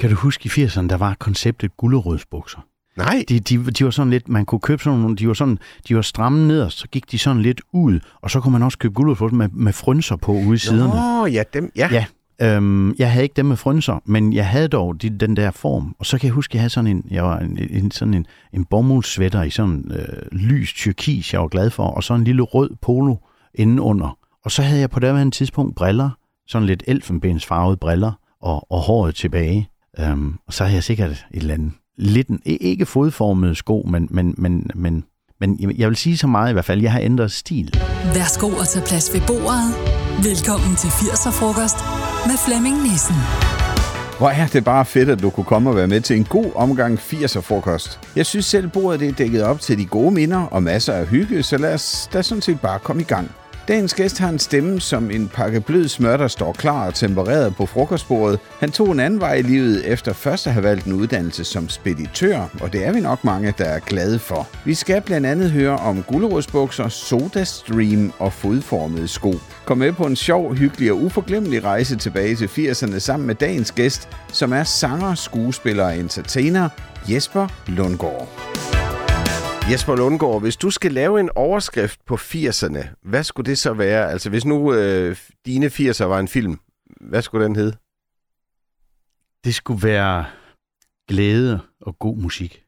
Kan du huske i 80'erne, der var konceptet gullerødsbukser? Nej. De, de, de var sådan lidt, man kunne købe sådan nogle, de var sådan, de var stramme ned, så gik de sådan lidt ud, og så kunne man også købe gullerødsbukser med, med frynser på ude i siderne. Nå, ja, dem, ja. Ja, Øhm, jeg havde ikke dem med frynser, men jeg havde dog de, den der form. Og så kan jeg huske, at jeg havde sådan en, jeg var en, en, sådan en, en bomuldssweater i sådan øh, lys tyrkis, jeg var glad for, og så en lille rød polo indenunder. Og så havde jeg på det her tidspunkt briller, sådan lidt elfenbensfarvede briller, og, og håret tilbage. Øhm, og så havde jeg sikkert et eller andet, lidt en, ikke fodformet sko, men, men, men, men, men jeg vil sige så meget i hvert fald, jeg har ændret stil. Værsgo at tage plads ved bordet. Velkommen til 80'er-frokost med Flemming Nissen. Hvor er det bare fedt, at du kunne komme og være med til en god omgang 80'er-frokost. Jeg synes selv, bordet det er dækket op til de gode minder og masser af hygge, så lad os da sådan set bare komme i gang. Dagens gæst har en stemme som en pakke blød smør, der står klar og tempereret på frokostbordet. Han tog en anden vej i livet efter først at have valgt en uddannelse som speditør, og det er vi nok mange, der er glade for. Vi skal blandt andet høre om gulerodsbukser, sodastream og fodformede sko. Kom med på en sjov, hyggelig og uforglemmelig rejse tilbage til 80'erne sammen med dagens gæst, som er sanger, skuespiller og entertainer Jesper Lundgaard. Jesper Lundgaard, hvis du skal lave en overskrift på 80'erne, hvad skulle det så være? Altså hvis nu øh, dine 80'er var en film, hvad skulle den hedde? Det skulle være glæde og god musik.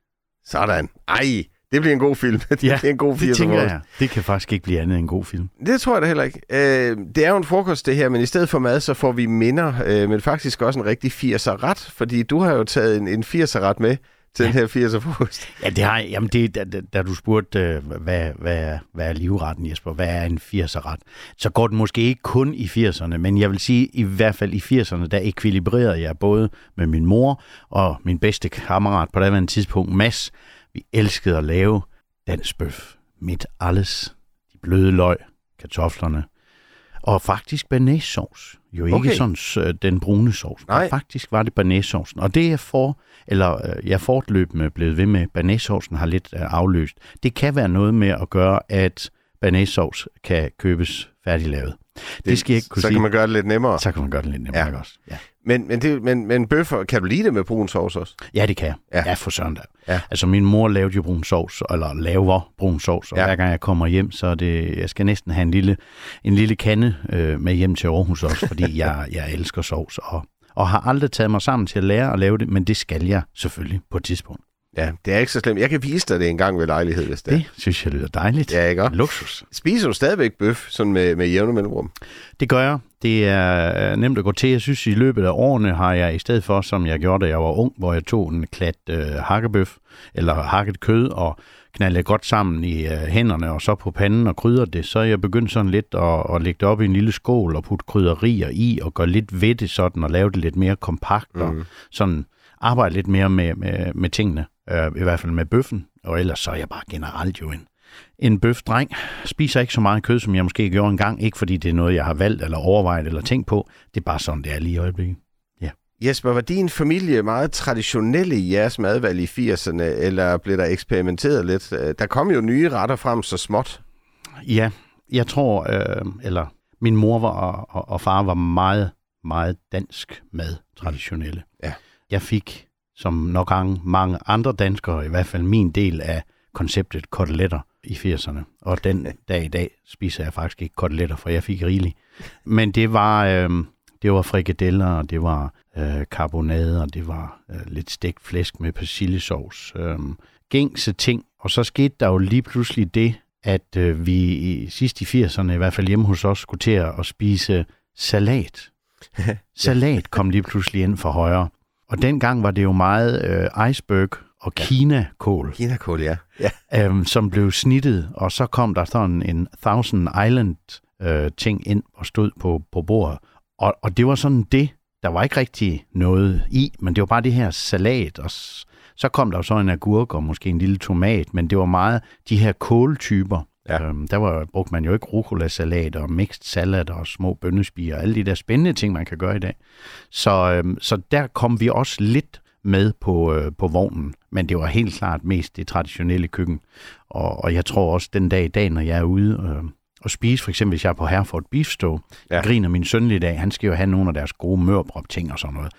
Sådan. Ej, det bliver en god film. det Ja, er en god 80'er Det tænker jeg. Det kan faktisk ikke blive andet end en god film. Det tror jeg da heller ikke. Øh, det er jo en frokost det her, men i stedet for mad, så får vi minder, øh, men faktisk også en rigtig 80'er ret, fordi du har jo taget en, en 80'er ret med til den her 80'er frokost. Ja, det har Jamen, det, da, da, du spurgte, øh, hvad, hvad, hvad er livretten, Jesper? Hvad er en 80'er-ret? Så går den måske ikke kun i 80'erne, men jeg vil sige, i hvert fald i 80'erne, der ekvilibrerede jeg både med min mor og min bedste kammerat på det tidspunkt, Mads. Vi elskede at lave dansbøf, midt alles, de bløde løg, kartoflerne, og faktisk banæssauce. Jo ikke Okay. sådan øh, den brune sovs. Nej. Faktisk var det banæssaucen. Og det er for, eller øh, jeg fortløbende blevet ved med, banæssaucen har lidt øh, afløst. Det kan være noget med at gøre, at banæssauce kan købes færdiglavet. Det, det skal jeg ikke kunne så sige. kan man gøre det lidt nemmere. Så kan man gøre det lidt nemmere ja. også. Ja. Men, men, det, men, men bøffer, kan du lide det med brun sovs også? ja, det kan jeg. Ja. Ja, for søren da. Ja. Altså min mor lavede jo brun sovs, eller laver brun sovs, og ja. hver gang jeg kommer hjem, så er det, jeg skal næsten have en lille, en lille kande øh, med hjem til Aarhus også, fordi jeg, jeg elsker sovs, og, og har aldrig taget mig sammen til at lære at lave det, men det skal jeg selvfølgelig på et tidspunkt. Ja, det er ikke så slemt. Jeg kan vise dig det en gang ved lejlighed, hvis det er. Det synes jeg lyder dejligt. Ja, ikke? Luksus. Spiser du stadigvæk bøf sådan med, med jævne mellemrum? Det gør jeg. Det er nemt at gå til. Jeg synes, i løbet af årene har jeg i stedet for, som jeg gjorde, da jeg var ung, hvor jeg tog en klat øh, hakkebøf, eller hakket kød, og knaldede godt sammen i øh, hænderne, og så på panden og krydder det, så er jeg begyndt sådan lidt at, at lægge det op i en lille skål og putte krydderier i, og gøre lidt ved det sådan, og lave det lidt mere kompakt, mm. og sådan arbejde lidt mere med, med, med tingene, øh, i hvert fald med bøffen, og ellers så er jeg bare generelt jo en, en bøfdreng. Spiser ikke så meget kød, som jeg måske gjorde engang, ikke fordi det er noget, jeg har valgt eller overvejet eller tænkt på. Det er bare sådan, det er lige i øjeblikket. Jesper, var din familie meget traditionelle i jeres madvalg i 80'erne, eller blev der eksperimenteret lidt? Øh, Der kom jo nye retter frem så småt. Ja, jeg tror, øh, eller min mor var, og, og far var meget, meget dansk mad, traditionelle. Ja. Jeg fik, som nok gange mange andre danskere, i hvert fald min del af konceptet koteletter i 80'erne. Og den dag i dag spiser jeg faktisk ikke koteletter, for jeg fik rigeligt. Men det var, øh, det var frikadeller, og det var øh, karbonade, og det var øh, lidt stegt flæsk med persillesovs. Øh, gængse ting. Og så skete der jo lige pludselig det, at øh, vi i, sidst i 80'erne, i hvert fald hjemme hos os, skulle til at spise salat. Salat kom lige pludselig ind for højre. Og dengang var det jo meget øh, iceberg og kinakål, Kinakål, ja. ja. øhm, som blev snittet, og så kom der sådan en Thousand Island øh, ting ind og stod på, på bordet. Og, og det var sådan det. Der var ikke rigtig noget i, men det var bare det her salat, og så kom der jo så en agurk og måske en lille tomat, men det var meget de her kåltyper. Ja. Øhm, der var, brugte man jo ikke rucola-salat og mixed salad og små bønnespiger og alle de der spændende ting, man kan gøre i dag. Så, øhm, så der kom vi også lidt med på, øh, på vognen, men det var helt klart mest det traditionelle køkken. Og, og jeg tror også den dag i dag, når jeg er ude øh, at spise, for eksempel hvis jeg er på Herford Beef Stew, Ja. griner min søn lidt af, han skal jo have nogle af deres gode mørbrop ting og sådan noget.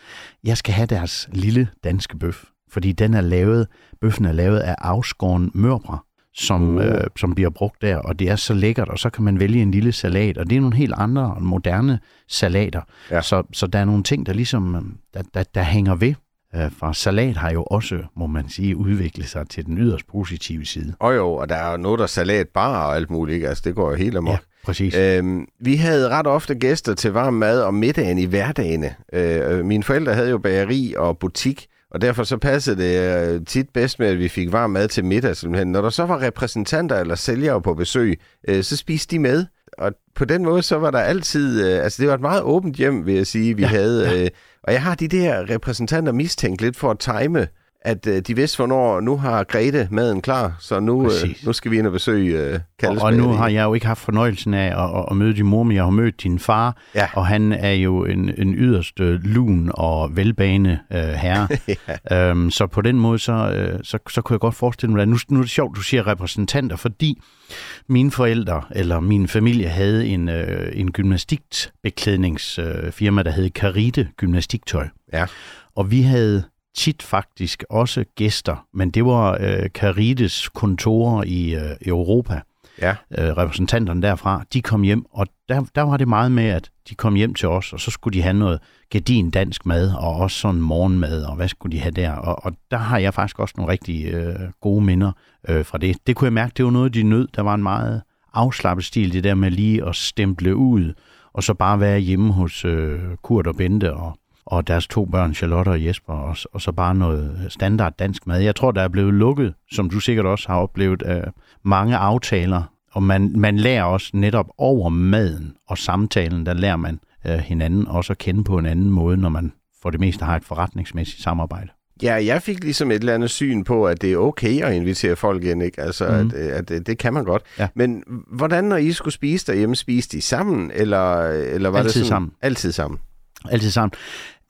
Jeg skal have deres lille danske bøf, fordi den er lavet, bøffen er lavet af afskåren mørbrad, som, Uh. øh, som bliver brugt der, og det er så lækkert, og så kan man vælge en lille salat, og det er nogle helt andre moderne salater. Ja. Så, så der er nogle ting, der ligesom, øh, der, der, der hænger ved. Øh, For salat har jo også, må man sige, udviklet sig til den yderst positive side. Og jo, og der er jo noget, der er salatbar og alt muligt, ikke? Altså, det går jo helt amok. Ja, præcis. Øhm, vi havde ret ofte gæster til varm mad om middagen i hverdagene. Øh, mine forældre havde jo bageri og butik, og derfor så passede det øh, tit bedst med, at vi fik varm mad til middag. Simpelthen. Når der så var repræsentanter eller sælgere på besøg, øh, så spiste de med. Og på den måde, så var der altid... Øh, altså, det var et meget åbent hjem, vil jeg sige, vi ja, havde. Øh, og jeg har de der repræsentanter mistænkt lidt for at time, at øh, de vidste, hvornår nu har Grete maden klar, så nu, øh, nu skal vi ind og besøge øh, Og, Kalles og nu Bageri. har jeg jo ikke haft fornøjelsen af at, at, at møde din mor, men jeg har mødt din far, Ja. og han er jo en, en yderst øh, lun og velbane øh, herre. ja. øhm, så på den måde, så, øh, så, så kunne jeg godt forestille mig, at nu, nu er det sjovt, du siger repræsentanter, fordi mine forældre, eller min familie, havde en, øh, en gymnastikbeklædningsfirma, øh, der hed Carite Gymnastiktøj. Ja. Og vi havde tit faktisk også gæster, men det var øh, Carites kontorer i øh, Europa Ja. øh, repræsentanterne derfra, de kom hjem, og der, der var det meget med, at de kom hjem til os, og så skulle de have noget gedin dansk mad, og også sådan morgenmad, og hvad skulle de have der? Og, og der har jeg faktisk også nogle rigtig øh, gode minder øh, fra det. Det kunne jeg mærke, det var noget, de nød. Der var en meget afslappet stil, det der med lige at stemple ud, og så bare være hjemme hos øh, Kurt og Bente, og, og deres to børn, Charlotte og Jesper, og, og så bare noget standard dansk mad. Jeg tror, der er blevet lukket, som du sikkert også har oplevet, øh, mange aftaler, og man, man lærer også netop over maden og samtalen, der lærer man øh, hinanden også at kende på en anden måde, når man for det meste har et forretningsmæssigt samarbejde. Ja, jeg fik ligesom et eller andet syn på, at det er okay at invitere folk ind, ikke? Altså, mm. At, at, at det kan man godt. Ja. Men hvordan, når I skulle spise derhjemme, spiste I sammen, eller, eller var det Altid sådan? sammen. Altid sammen. Altid sammen.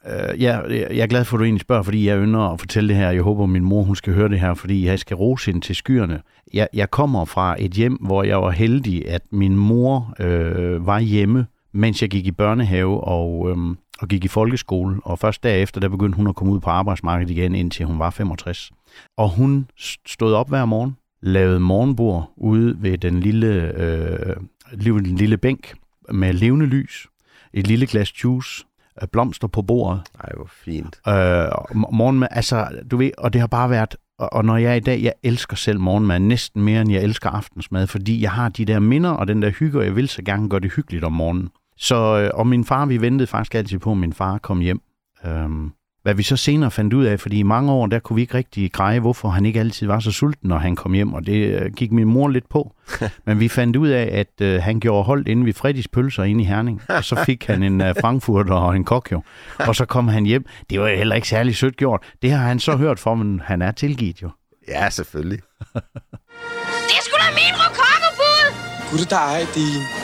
Øh, ja, jeg er glad for, at du egentlig spørger, fordi jeg ynder at fortælle det her. Jeg håber, at min mor hun skal høre det her, fordi jeg skal rose hende til skyerne. Jeg, jeg kommer fra et hjem, hvor jeg var heldig, at min mor øh, var hjemme, mens jeg gik i børnehave og, øh, og gik i folkeskole. Og først derefter, der begyndte hun at komme ud på arbejdsmarkedet igen, indtil hun var 65. Og hun stod op hver morgen, lavede morgenbord ude ved den lille, øh, lille, den lille bænk med levende lys, et lille glas juice, øh, blomster på bordet, Ej, hvor fint. øh, morgenmad, altså, du ved, og det har bare været, og, og når jeg er i dag, jeg elsker selv morgenmad næsten mere, end jeg elsker aftensmad, fordi jeg har de der minder og den der hygge, og jeg vil så gerne gøre det hyggeligt om morgenen. Så, øh, og min far, vi ventede faktisk altid på, at min far kom hjem. Øhm, hvad vi så senere fandt ud af, fordi i mange år, der kunne vi ikke rigtig greje, hvorfor han ikke altid var så sulten, når han kom hjem, og det øh, gik min mor lidt på. Men vi fandt ud af, at øh, han gjorde holdt inde ved Freddys Pølser inde i Herning, og så fik han en øh, frankfurter og en kokjo, og så kom han hjem. Det var heller ikke særlig sødt gjort. Det har han så hørt for, men han er tilgivet jo. Ja, selvfølgelig. Det er sgu da min rokokobud! Gud, der er din.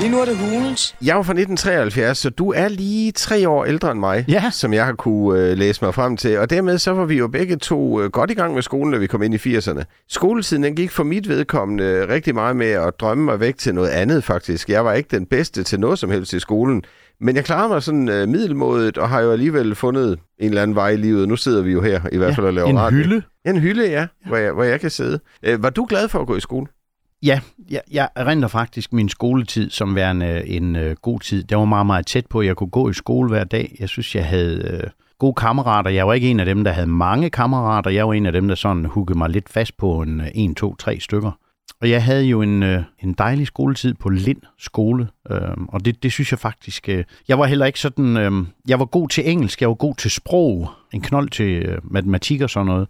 Lige nu er det hulens. Jeg jo fra 1973, så du er lige tre år ældre end mig, Ja. som jeg har kunne øh, læse mig frem til. Og dermed så var vi jo begge to øh, godt i gang med skolen, da vi kom ind i 80'erne. Skoletiden den gik for mit vedkommende rigtig meget med at drømme mig væk til noget andet faktisk. Jeg var ikke den bedste til noget som helst i skolen. Men jeg klarede mig sådan øh, middelmådet, og har jo alligevel fundet en eller anden vej i livet. Nu sidder vi jo her i hvert fald og laver en radio. hylde. En hylde, ja, Hvor, jeg, hvor jeg kan sidde. Øh, var du glad for at gå i skole? Ja, jeg, jeg erindrer faktisk min skoletid som værende øh, en øh, god tid. Det var meget, meget tæt på, jeg kunne gå i skole hver dag. Jeg synes, jeg havde øh, gode kammerater. Jeg var ikke en af dem, der havde mange kammerater. Jeg var en af dem, der sådan huggede mig lidt fast på en, øh, en to, tre stykker. Og jeg havde jo en, øh, en dejlig skoletid på Lind skole, øh, og det, det synes jeg faktisk... Øh, jeg var heller ikke sådan... Øh, jeg var god til engelsk, jeg var god til sprog, en knold til øh, matematik og sådan noget.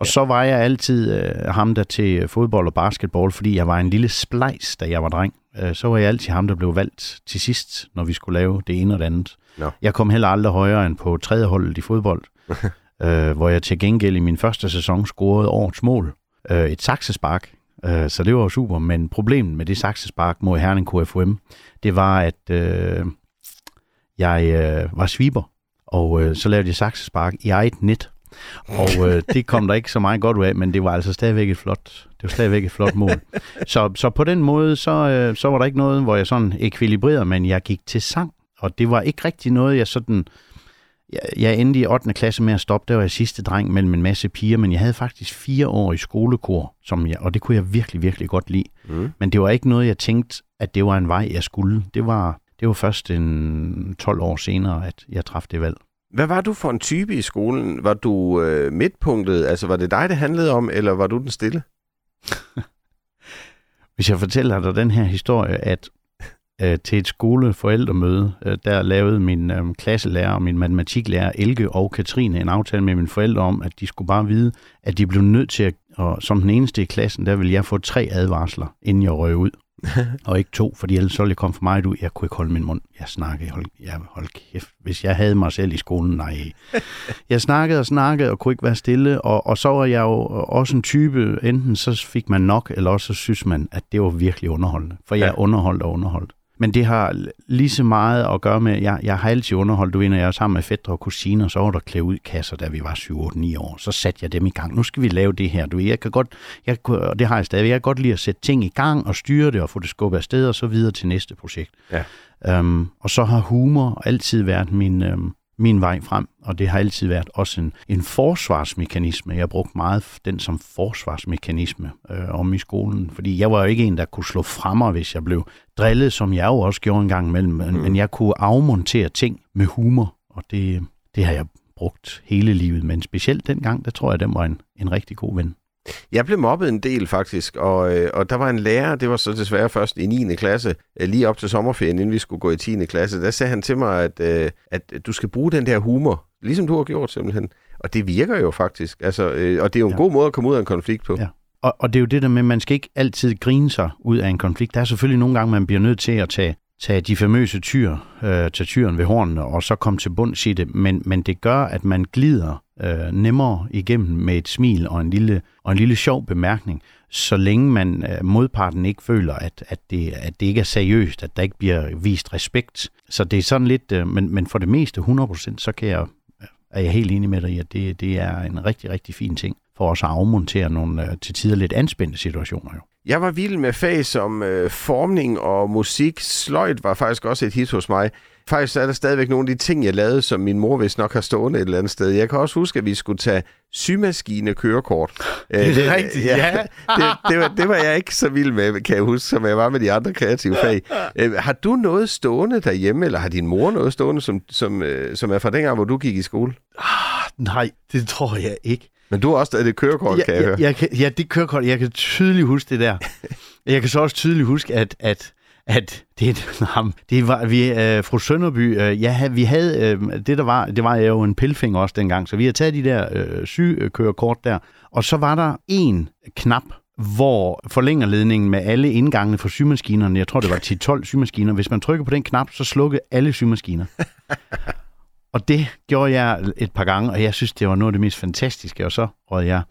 Og så var jeg altid øh, ham der til fodbold og basketball, fordi jeg var en lille splejs, da jeg var dreng. Øh, så var jeg altid ham, der blev valgt til sidst, når vi skulle lave det ene og det andet. Nå. Jeg kom heller aldrig højere end på tredje holdet i fodbold, øh, hvor jeg til gengæld i min første sæson scorede årets mål. Øh, et saksespark, øh, så det var super. Men problemet med det saksespark mod Herning KFUM, det var, at øh, jeg øh, var sweeper, og øh, så lavede jeg saksespark i eget net. Og øh, det kom der ikke så meget godt ud af, men det var altså stadigvæk et flot, det var stadigvæk et flot mål. så, så på den måde, så, øh, så var der ikke noget, hvor jeg sådan ekvilibrerede, men jeg gik til sang. Og det var ikke rigtig noget, jeg sådan... Jeg, jeg endte i 8. klasse med at stoppe. Der var jeg sidste dreng mellem en masse piger, men jeg havde faktisk fire år i skolekor, som jeg, og det kunne jeg virkelig, virkelig godt lide. Mm. Men det var ikke noget, jeg tænkte, at det var en vej, jeg skulle. Det var, det var først en 12 år senere, at jeg træffede det valg. Hvad var du for en type i skolen? Var du øh, midtpunktet? Altså, var det dig, det handlede om, eller var du den stille? Hvis jeg fortæller dig den her historie, at øh, til et skoleforældremøde, øh, der lavede min øh, klasselærer og min matematiklærer Elke og Katrine en aftale med mine forældre om, at de skulle bare vide, at de blev nødt til at, og som den eneste i klassen, der ville jeg få tre advarsler, inden jeg røg ud. og ikke to, fordi ellers så ville jeg komme for meget ud. Jeg kunne ikke holde min mund. Jeg snakkede, hold, jeg, hold kæft. Hvis jeg havde mig selv i skolen, nej. Jeg snakkede og snakkede og kunne ikke være stille, og, og så var jeg jo også en type, enten så fik man nok, eller også så synes man, at det var virkelig underholdende. For jeg Ja. er underholdt og underholdt. Men det har lige så meget at gøre med, jeg, jeg har altid underholdt, du ved, når jeg er sammen med fætter og kusiner, så var der klæde ud kasser, da vi var 7, 8, 9 år. Så satte jeg dem i gang. Nu skal vi lave det her. Du ved, jeg kan godt, jeg, og det har jeg stadig, jeg kan godt lide at sætte ting i gang og styre det og få det skubbet afsted og så videre til næste projekt. Ja. Um, og så har humor altid været min, um, min vej frem, og det har altid været også en, en forsvarsmekanisme. Jeg har brugt meget den som forsvarsmekanisme øh, om i skolen, fordi jeg var jo ikke en, der kunne slå mig, hvis jeg blev drillet, som jeg jo også gjorde en gang imellem, men, mm. men jeg kunne afmontere ting med humor, og det, det har jeg brugt hele livet, men specielt dengang, der tror jeg, den var en, en rigtig god ven. Jeg blev mobbet en del faktisk, og, øh, og der var en lærer, det var så desværre først i 9. klasse, øh, lige op til sommerferien, inden vi skulle gå i 10. klasse, der sagde han til mig, at, øh, at du skal bruge den der humor, ligesom du har gjort simpelthen. Og det virker jo faktisk, altså, øh, og det er jo en Ja. god måde at komme ud af en konflikt på. Ja. Og, og det er jo det der med, at man skal ikke altid grine sig ud af en konflikt. Der er selvfølgelig nogle gange, man bliver nødt til at tage, tage de famøse tyr, øh, tage tyren ved hornene, og så komme til bunds i det. Men, men det gør, at man glider øh, nemmere igennem med et smil og en lille, og en lille sjov bemærkning, så længe man øh, modparten ikke føler, at, at, det, at det ikke er seriøst, at der ikke bliver vist respekt. Så det er sådan lidt, øh, men, men for det meste 100%, så kan jeg, øh, er jeg helt enig med dig i, at det, det er en rigtig, rigtig fin ting for os at afmontere nogle øh, til tider lidt anspændte situationer. Jo. Jeg var vild med fag som øh, formning og musik. Sløjt var faktisk også et hit hos mig. Faktisk er der stadigvæk nogle af de ting, jeg lavede, som min mor vist nok har stående et eller andet sted. Jeg kan også huske, at vi skulle tage symaskine kørekort. Øh, Det er rigtigt, ja. det, det, var, det var jeg ikke så vild med, kan jeg huske, som jeg var med de andre kreative fag. Øh, har du noget stående derhjemme, eller har din mor noget stående, som, som, øh, som er fra dengang, hvor du gik i skole? Nej, det tror jeg ikke. Men du har også stadig det kørekort, ja, kan jeg ja, høre. jeg kan, ja, det kørekort, jeg kan tydeligt huske det der. jeg kan så også tydeligt huske, at, at, at det, nej, det var, vi, øh, fru Sønderby, øh, ja, vi havde, øh, det der var, det var jeg jo en pilfinger også dengang, så vi havde taget de der øh, sygekørekort der, og så var der en knap, hvor forlængerledningen med alle indgangene for symaskinerne, jeg tror det var 10-12 symaskiner, hvis man trykker på den knap, så slukkede alle symaskiner. Og det gjorde jeg et par gange, og jeg synes, det var noget af det mest fantastiske, og så rød jeg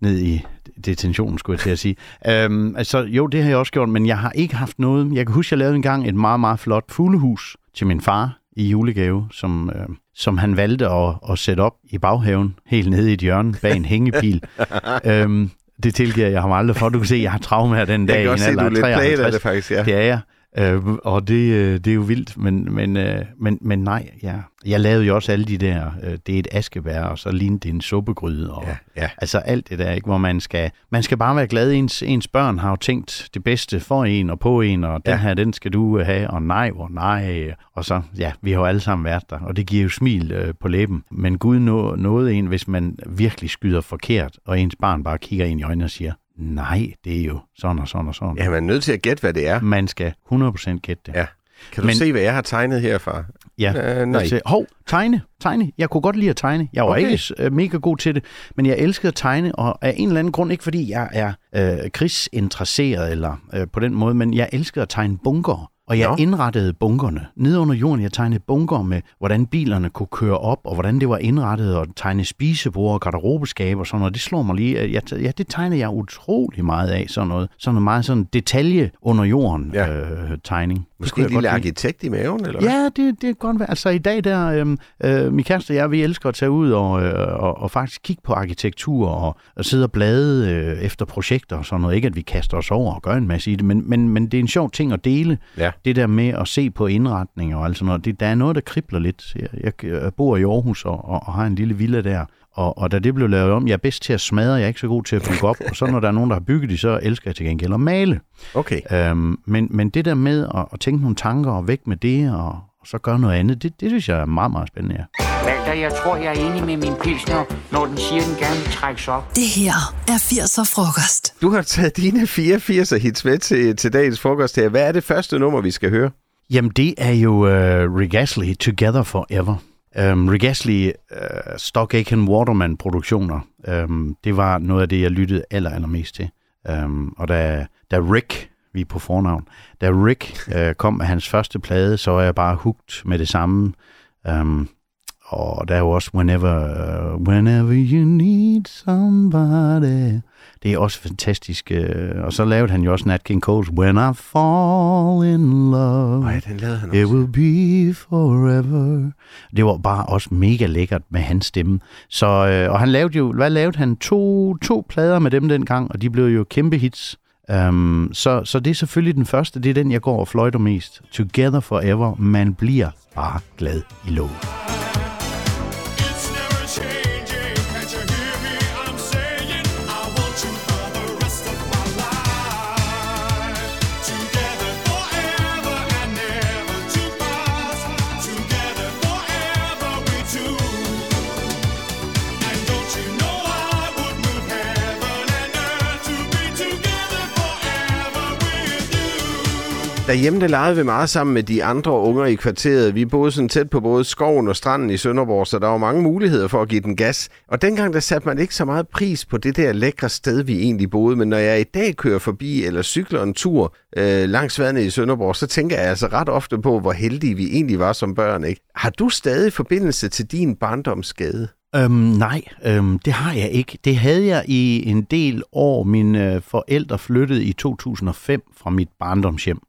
ned i detentionen, skulle jeg til at sige. Øhm, altså, jo, det har jeg også gjort, men jeg har ikke haft noget. Jeg kan huske, jeg lavede engang et meget, meget flot fuglehus til min far i julegave, som, øh, som han valgte at, at sætte op i baghaven, helt nede i et hjørne bag en hængepil. øhm, det tilgiver jeg ham aldrig for. Du kan se, jeg har traume her den dag. Jeg kan også se, du er lidt plaget af 53. det faktisk, ja. Det er jeg. Øh, og det, øh, det er jo vildt, men, men, øh, men, men nej, ja. jeg lavede jo også alle de der, øh, det er et askebær, og så lignede det en suppegryde, og Ja, ja. altså alt det der, ikke, hvor man skal, man skal bare være glad, ens, ens børn har jo tænkt det bedste for en og på en, og den Ja. her, den skal du have, og nej, hvor nej, og så, ja, vi har jo alle sammen været der, og det giver jo smil øh, på læben, men Gud nå, nåede en, hvis man virkelig skyder forkert, og ens barn bare kigger ind i øjnene og siger, nej, det er jo sådan og sådan og sådan. Ja, man er nødt til at gætte, hvad det er. Man skal 100% gætte det. Ja. Kan du Men- se, hvad jeg har tegnet herfra? Ja, Øh, nej. Altså, hov, tegne, tegne. Jeg kunne godt lide at tegne. Jeg var Okay. ikke uh, mega god til det, men jeg elskede at tegne, og af en eller anden grund, ikke fordi jeg er uh, krigsinteresseret eller uh, på den måde, men jeg elskede at tegne bunker. Og jeg Nå. indrettede bunkerne. Nede under jorden, jeg tegnede bunker med, hvordan bilerne kunne køre op, og hvordan det var indrettet, og tegne spisebord, garderobeskab og sådan noget. Det slår mig lige. Jeg, ja, det tegner jeg utrolig meget af, sådan noget. Sådan noget meget sådan detalje under jorden Ja. øh, tegning. Måske en lille arkitekt i maven, eller? Ja, det, det kan godt være. Altså i dag der, øhm, øh, min kæreste og jeg, vi elsker at tage ud og, øh, og, og faktisk kigge på arkitektur og, og sidde og blade øh, efter projekter og sådan noget. Ikke at vi kaster os over og gør en masse i det, men, men, men det er en sjov ting at dele. Ja. Det der med at se på indretning og alt sådan noget. Det, der er noget, der kribler lidt. Jeg, jeg, jeg bor i Aarhus og, og, og har en lille villa der. Og, og da det blev lavet om, jeg er bedst til at smadre, jeg er ikke så god til at bygge op. Og så når der er nogen, der har bygget det, så elsker jeg til gengæld at male. Okay. Øhm, men, men det der med at, at tænke nogle tanker og væk med det, og, og så gøre noget andet, det, det synes jeg er meget, meget spændende. Ja. Walter, jeg tror, jeg er enig med min pilsner, når den siger, den gerne vil trækkes op. Det her er 80'er frokost. Du har taget dine 84 hits med til, til dagens frokost her. Hvad er det første nummer, vi skal høre? Jamen, det er jo uh, Rick Astley, Together Forever. Um, Rick Astley, uh, Stock Aitken Waterman produktioner, um, det var noget af det, jeg lyttede aller, allermest til. Um, og da, da Rick, vi er på fornavn, da Rick uh, kom med hans første plade, så var jeg bare hugt med det samme. Um, og der er jo også Whenever, uh, whenever You Need Somebody. Det er også fantastisk. Uh, og så lavede han jo også Nat King Cole's When I Fall in Love. Nej, den lavede han It også. will be forever. Det var bare også mega lækkert med hans stemme. Så, øh, og han lavede jo, hvad lavede han? To, to plader med dem dengang, og de blev jo kæmpe hits. Um, så, så det er selvfølgelig den første, det er den, jeg går og fløjter mest. Together Forever, man bliver bare glad i låget. Derhjemme der legede vi meget sammen med de andre unger i kvarteret. Vi boede sådan tæt på både skoven og stranden i Sønderborg, så der var mange muligheder for at give den gas. Og dengang der satte man ikke så meget pris på det der lækre sted, vi egentlig boede. Men når jeg i dag kører forbi eller cykler en tur øh, langs vandet i Sønderborg, så tænker jeg altså ret ofte på, hvor heldige vi egentlig var som børn. Ikke? Har du stadig forbindelse til din barndomsgade? Øhm, nej, øhm, det har jeg ikke. Det havde jeg i en del år. Mine øh, forældre flyttede i 2005 fra mit barndomshjem.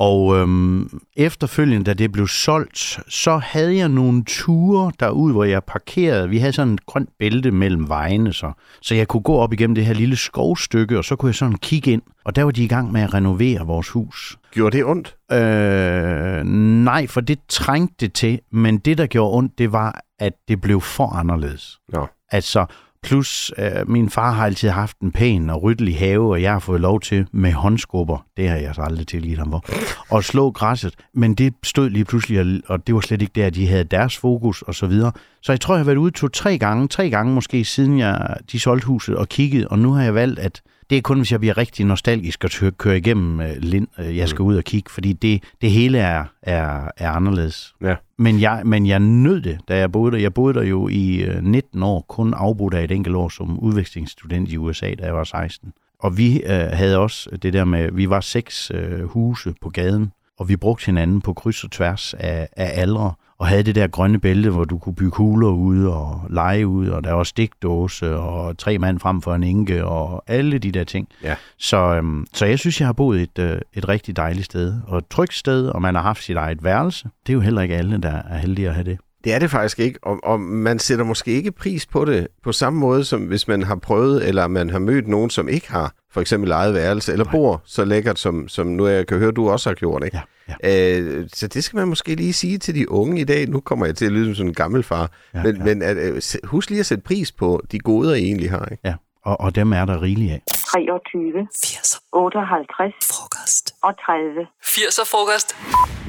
Og øhm, efterfølgende, da det blev solgt, så havde jeg nogle ture derud, hvor jeg parkerede. Vi havde sådan et grønt bælte mellem vejene, så, så jeg kunne gå op igennem det her lille skovstykke, og så kunne jeg sådan kigge ind. Og der var de i gang med at renovere vores hus. Gjorde det ondt? Øh, nej, for det trængte det til, men det, der gjorde ondt, det var, at det blev for anderledes. Nå. Altså, plus, øh, min far har altid haft en pæn og ryddelig have, og jeg har fået lov til med håndskubber, det har jeg så aldrig tilgivet ham for, at slå græsset. Men det stod lige pludselig, og- og det var slet ikke der, de havde deres fokus og så videre. Så jeg tror, jeg har været ude to-tre gange, tre gange måske, siden jeg, de solgte huset og kiggede, og nu har jeg valgt, at det er kun, hvis jeg bliver rigtig nostalgisk og kører igennem øh, Lind, øh, jeg skal ud og kigge, fordi det, det hele er, er, er anderledes. Ja. Men jeg, men jeg nød det, da jeg boede der. Jeg boede der jo i øh, 19 år, kun afbrudt af et enkelt år som udvekslingsstudent i USA, da jeg var 16. Og vi øh, havde også det der med, vi var seks øh, huse på gaden, og vi brugte hinanden på kryds og tværs af, af aldre, og havde det der grønne bælte, hvor du kunne bygge huler ude og lege ude, og der var stikdåse og tre mand frem for en enke og alle de der ting. Ja. Så, øhm, så jeg synes, jeg har boet et, øh, et rigtig dejligt sted, og et trygt sted, og man har haft sit eget værelse. Det er jo heller ikke alle, der er heldige at have det. Det er det faktisk ikke, og, og man sætter måske ikke pris på det på samme måde, som hvis man har prøvet, eller man har mødt nogen, som ikke har for eksempel eget værelse, eller Nej. bor så lækkert, som, som nu jeg kan høre, du også har gjort. Ikke? Ja, ja. Øh, så det skal man måske lige sige til de unge i dag. Nu kommer jeg til at lyde som sådan en gammel far. Ja, men ja. men at, øh, husk lige at sætte pris på de goder, I egentlig har. Ikke? Ja, og, og dem er der rigeligt af. 23, 80'er 58 frokost. og 30. 80'er frokost.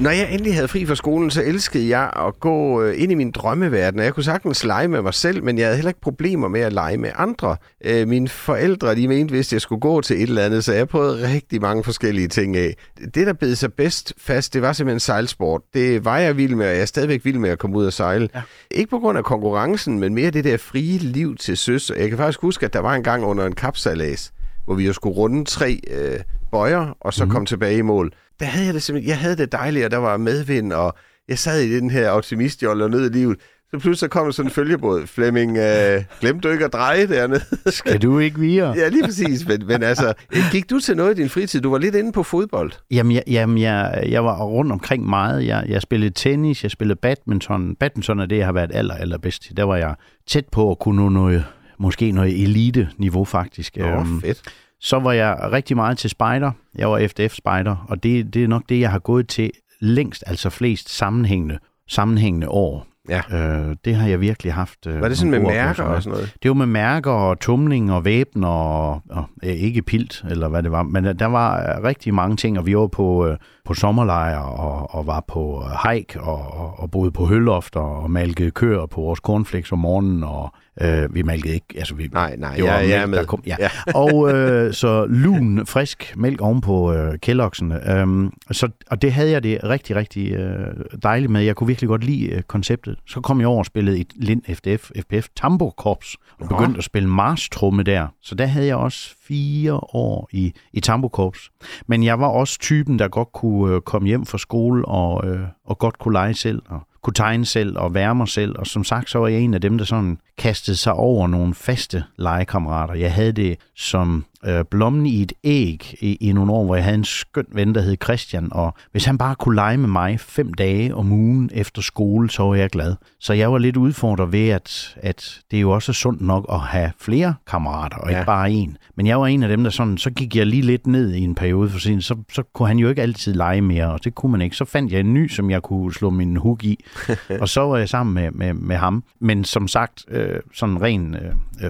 Når jeg endelig havde fri fra skolen, så elskede jeg at gå øh, ind i min drømmeverden. Og Jeg kunne sagtens lege med mig selv, men jeg havde heller ikke problemer med at lege med andre. Øh, Mine forældre, de mente, hvis jeg skulle gå til et eller andet, så jeg prøvede rigtig mange forskellige ting af. Det, der bed sig bedst fast, det var simpelthen sejlsport. Det var jeg vild med, og jeg er stadigvæk vild med at komme ud og sejle. Ja. Ikke på grund af konkurrencen, men mere det der frie liv til søs. Jeg kan faktisk huske, at der var en gang under en kapsalas, hvor vi jo skulle runde tre øh, bøjer, og så mm. kom tilbage i mål. Der havde jeg det simpelthen, jeg havde det dejligt, og der var medvind, og jeg sad i den her optimistjolle og nød i livet. Så pludselig kom der sådan en følgebåd. Flemming, øh, glemte du ikke at dreje dernede? Skal du ikke videre? ja, lige præcis. Men, men altså, gik du til noget i din fritid? Du var lidt inde på fodbold. Jamen, jeg, jamen jeg, jeg var rundt omkring meget. Jeg, jeg spillede tennis, jeg spillede badminton. Badminton er det, jeg har været aller, allerbedst til. Der var jeg tæt på at kunne nå noget, måske noget elite-niveau faktisk. Åh, Øhm, fedt. Så var jeg rigtig meget til spejder. Jeg var FDF-spejder, og det, det er nok det, jeg har gået til længst, altså flest sammenhængende, sammenhængende år. Ja. Øh, det har jeg virkelig haft. Øh, Var det sådan med mærker og sådan noget? det var med mærker og tumling og væbn og, og øh, ikke pilt, eller hvad det var. Men der var øh, rigtig mange ting, og vi var på, øh, på sommerlejr og, og var på øh, hike og, og, og boede på høllofter og malkede køer på vores cornflakes om morgenen. Og øh, vi malkede ikke, altså vi, Nej, nej, det var jeg, jeg er mælk, med. der kom, ja. Ja. og øh, så lun, frisk mælk oven på øh, kældoksene. Øhm, så, og det havde jeg det rigtig, rigtig øh, dejligt med. Jeg kunne virkelig godt lide øh, konceptet. Så kom jeg over og spillede i Lind FDF, FPF Tambo Korps, og begyndte at spille marstrumme der. Så der havde jeg også fire år i, i tambokorps. Men jeg var også typen, der godt kunne øh, komme hjem fra skole og, øh, og godt kunne lege selv og kunne tegne selv og være mig selv. Og som sagt, så var jeg en af dem, der sådan kastede sig over nogle faste legekammerater. Jeg havde det som øh, blommen i et æg i, i nogle år, hvor jeg havde en skøn ven, der hed Christian. Og hvis han bare kunne lege med mig fem dage om ugen efter skole, så var jeg glad. Så jeg var lidt udfordret ved, at, at det er jo også sundt nok at have flere kammerater, og Ja. ikke bare en. Men jeg var en af dem, der sådan, så gik jeg lige lidt ned i en periode for siden, så, så kunne han jo ikke altid lege mere, og det kunne man ikke. Så fandt jeg en ny, som jeg kunne slå min hook i, og så var jeg sammen med, med, med ham. Men som sagt, øh, sådan rent øh,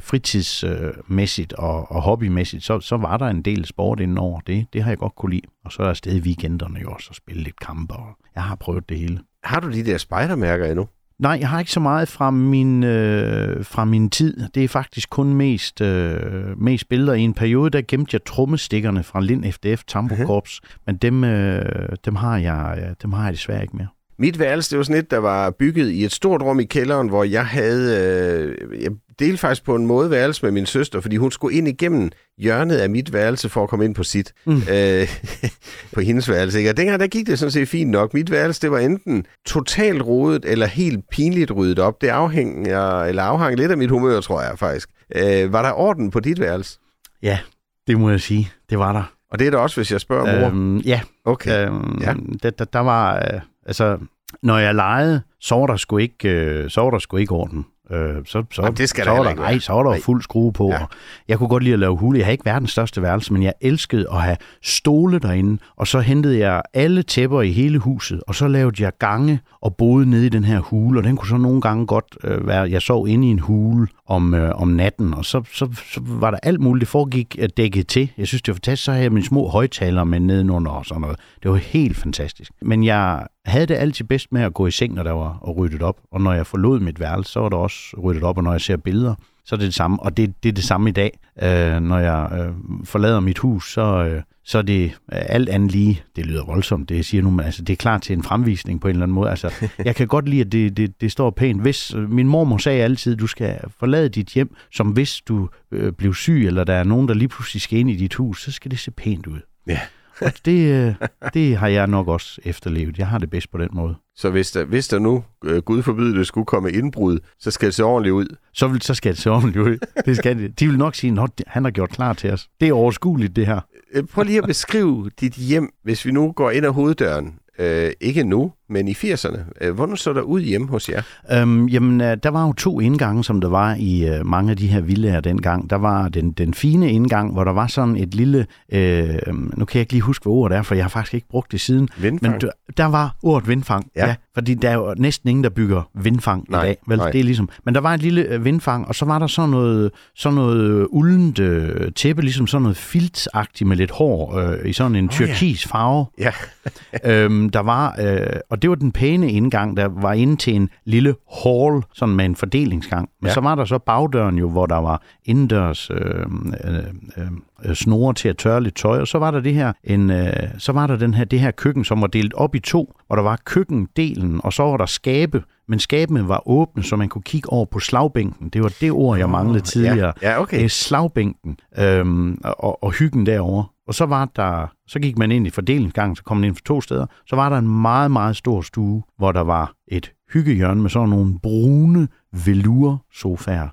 fritidsmæssigt og, og hobbymæssigt, så, så var der en del sport indenover. Det, det har jeg godt kunne lide. Og så er der stadig weekenderne jo også at spille lidt kampe, og jeg har prøvet det hele. Har du de der spejdermærker endnu? Nej, jeg har ikke så meget fra min, øh, fra min tid. Det er faktisk kun mest, øh, mest billeder. I en periode, der gemte jeg trommestikkerne fra Lind FDF Tambo Mhm. Korps, men dem, øh, dem, har jeg, øh, dem har jeg desværre ikke mere. Mit værelse, det var sådan et, der var bygget i et stort rum i kælderen, hvor jeg havde... Øh, jeg delte faktisk på en måde værelse med min søster, fordi hun skulle ind igennem hjørnet af mit værelse for at komme ind på sit. Mm. Øh, på hendes værelse. Ikke? Og dengang, der gik det sådan set fint nok. Mit værelse, det var enten totalt rodet eller helt pinligt ryddet op. Det afhænger, eller afhang lidt af mit humør, tror jeg faktisk. Øh, var der orden på dit værelse? Ja, det må jeg sige. Det var der. Og det er der også, hvis jeg spørger mor. Øhm, ja, Okay. Øhm, Ja. der, der, der var, øh, altså, når jeg legede, så var der sgu ikke, øh, så var der sgu ikke orden. Øh, så, så, Jamen, det skal så der der, nej, så var der Nej. fuld skrue på. Ja. Ja. Jeg kunne godt lide at lave hule. Jeg har ikke verdens største værelse, men jeg elskede at have stole derinde. Og så hentede jeg alle tæpper i hele huset, og så lavede jeg gange og boede nede i den her hule. Og den kunne så nogle gange godt øh, være, jeg sov inde i en hule om, øh, om natten, og så, så, så var der alt muligt. Det foregik øh, dækket til. Jeg synes, det var fantastisk. Så havde jeg mine små højtalere med nedenunder og sådan noget. Det var helt fantastisk. Men jeg havde det altid bedst med at gå i seng, når der var og ryddet op. Og når jeg forlod mit værelse, så var der også ryddet op. Og når jeg ser billeder, så er det det samme. Og det, det er det samme i dag. Øh, når jeg øh, forlader mit hus, så, øh, så er det øh, alt andet lige. Det lyder voldsomt, det jeg siger nu, men altså, det er klar til en fremvisning på en eller anden måde. Altså, jeg kan godt lide, at det, det, det står pænt. Hvis, øh, min mormor sagde altid, at du skal forlade dit hjem, som hvis du øh, blev syg, eller der er nogen, der lige pludselig skal ind i dit hus, så skal det se pænt ud. Ja. Og det, øh, det har jeg nok også efterlevet. Jeg har det bedst på den måde. Så hvis der, hvis der nu, øh, Gud forbyde det, skulle komme indbrud, så skal det se ordentligt ud. Så, vil, så skal det se ordentligt ud. Det skal det. De vil nok sige, at han har gjort klar til os. Det er overskueligt, det her. Øh, Prøv lige at beskrive dit hjem, hvis vi nu går ind ad hoveddøren. Øh, ikke nu, men i 80'erne. Øh, hvordan så der ud hjemme hos jer? Øhm, jamen, øh, der var jo to indgange, som der var i øh, mange af de her villager dengang. Der var den, den fine indgang, hvor der var sådan et lille... Øh, nu kan jeg ikke lige huske, hvad ordet er, for jeg har faktisk ikke brugt det siden. Vindfang? Men der, der var ordet vindfang, Ja. ja. ja. Fordi der er jo næsten ingen, der bygger vindfang Nej, i dag. Vel, nej. det er ligesom, men der var et lille vindfang, og så var der sådan noget, sådan noget uldent øh, tæppe, ligesom sådan noget filtagtigt med lidt hår øh, i sådan en ja. tyrkis farve. Ja. øhm, der var, øh, og det var den pæne indgang, der var inde til en lille hall, sådan med en fordelingsgang. Men Ja. så var der så bagdøren jo, hvor der var indendørs øh, øh, øh, øh, snore til at tørre lidt tøj, og så var der det her, en, øh, så var der den her, det her køkken, som var delt op i to, hvor der var køkkendelen, og så var der skabe, men skabene var åbne, så man kunne kigge over på slagbænken. Det var det ord, jeg manglede tidligere. Ja, ja okay. Er slagbænken øhm, og, og hyggen derovre. Og så var der, så gik man ind i fordelingsgangen, så kom man ind for to steder. Så var der en meget, meget stor stue, hvor der var et hyggehjørne med sådan nogle brune velour-sofaer.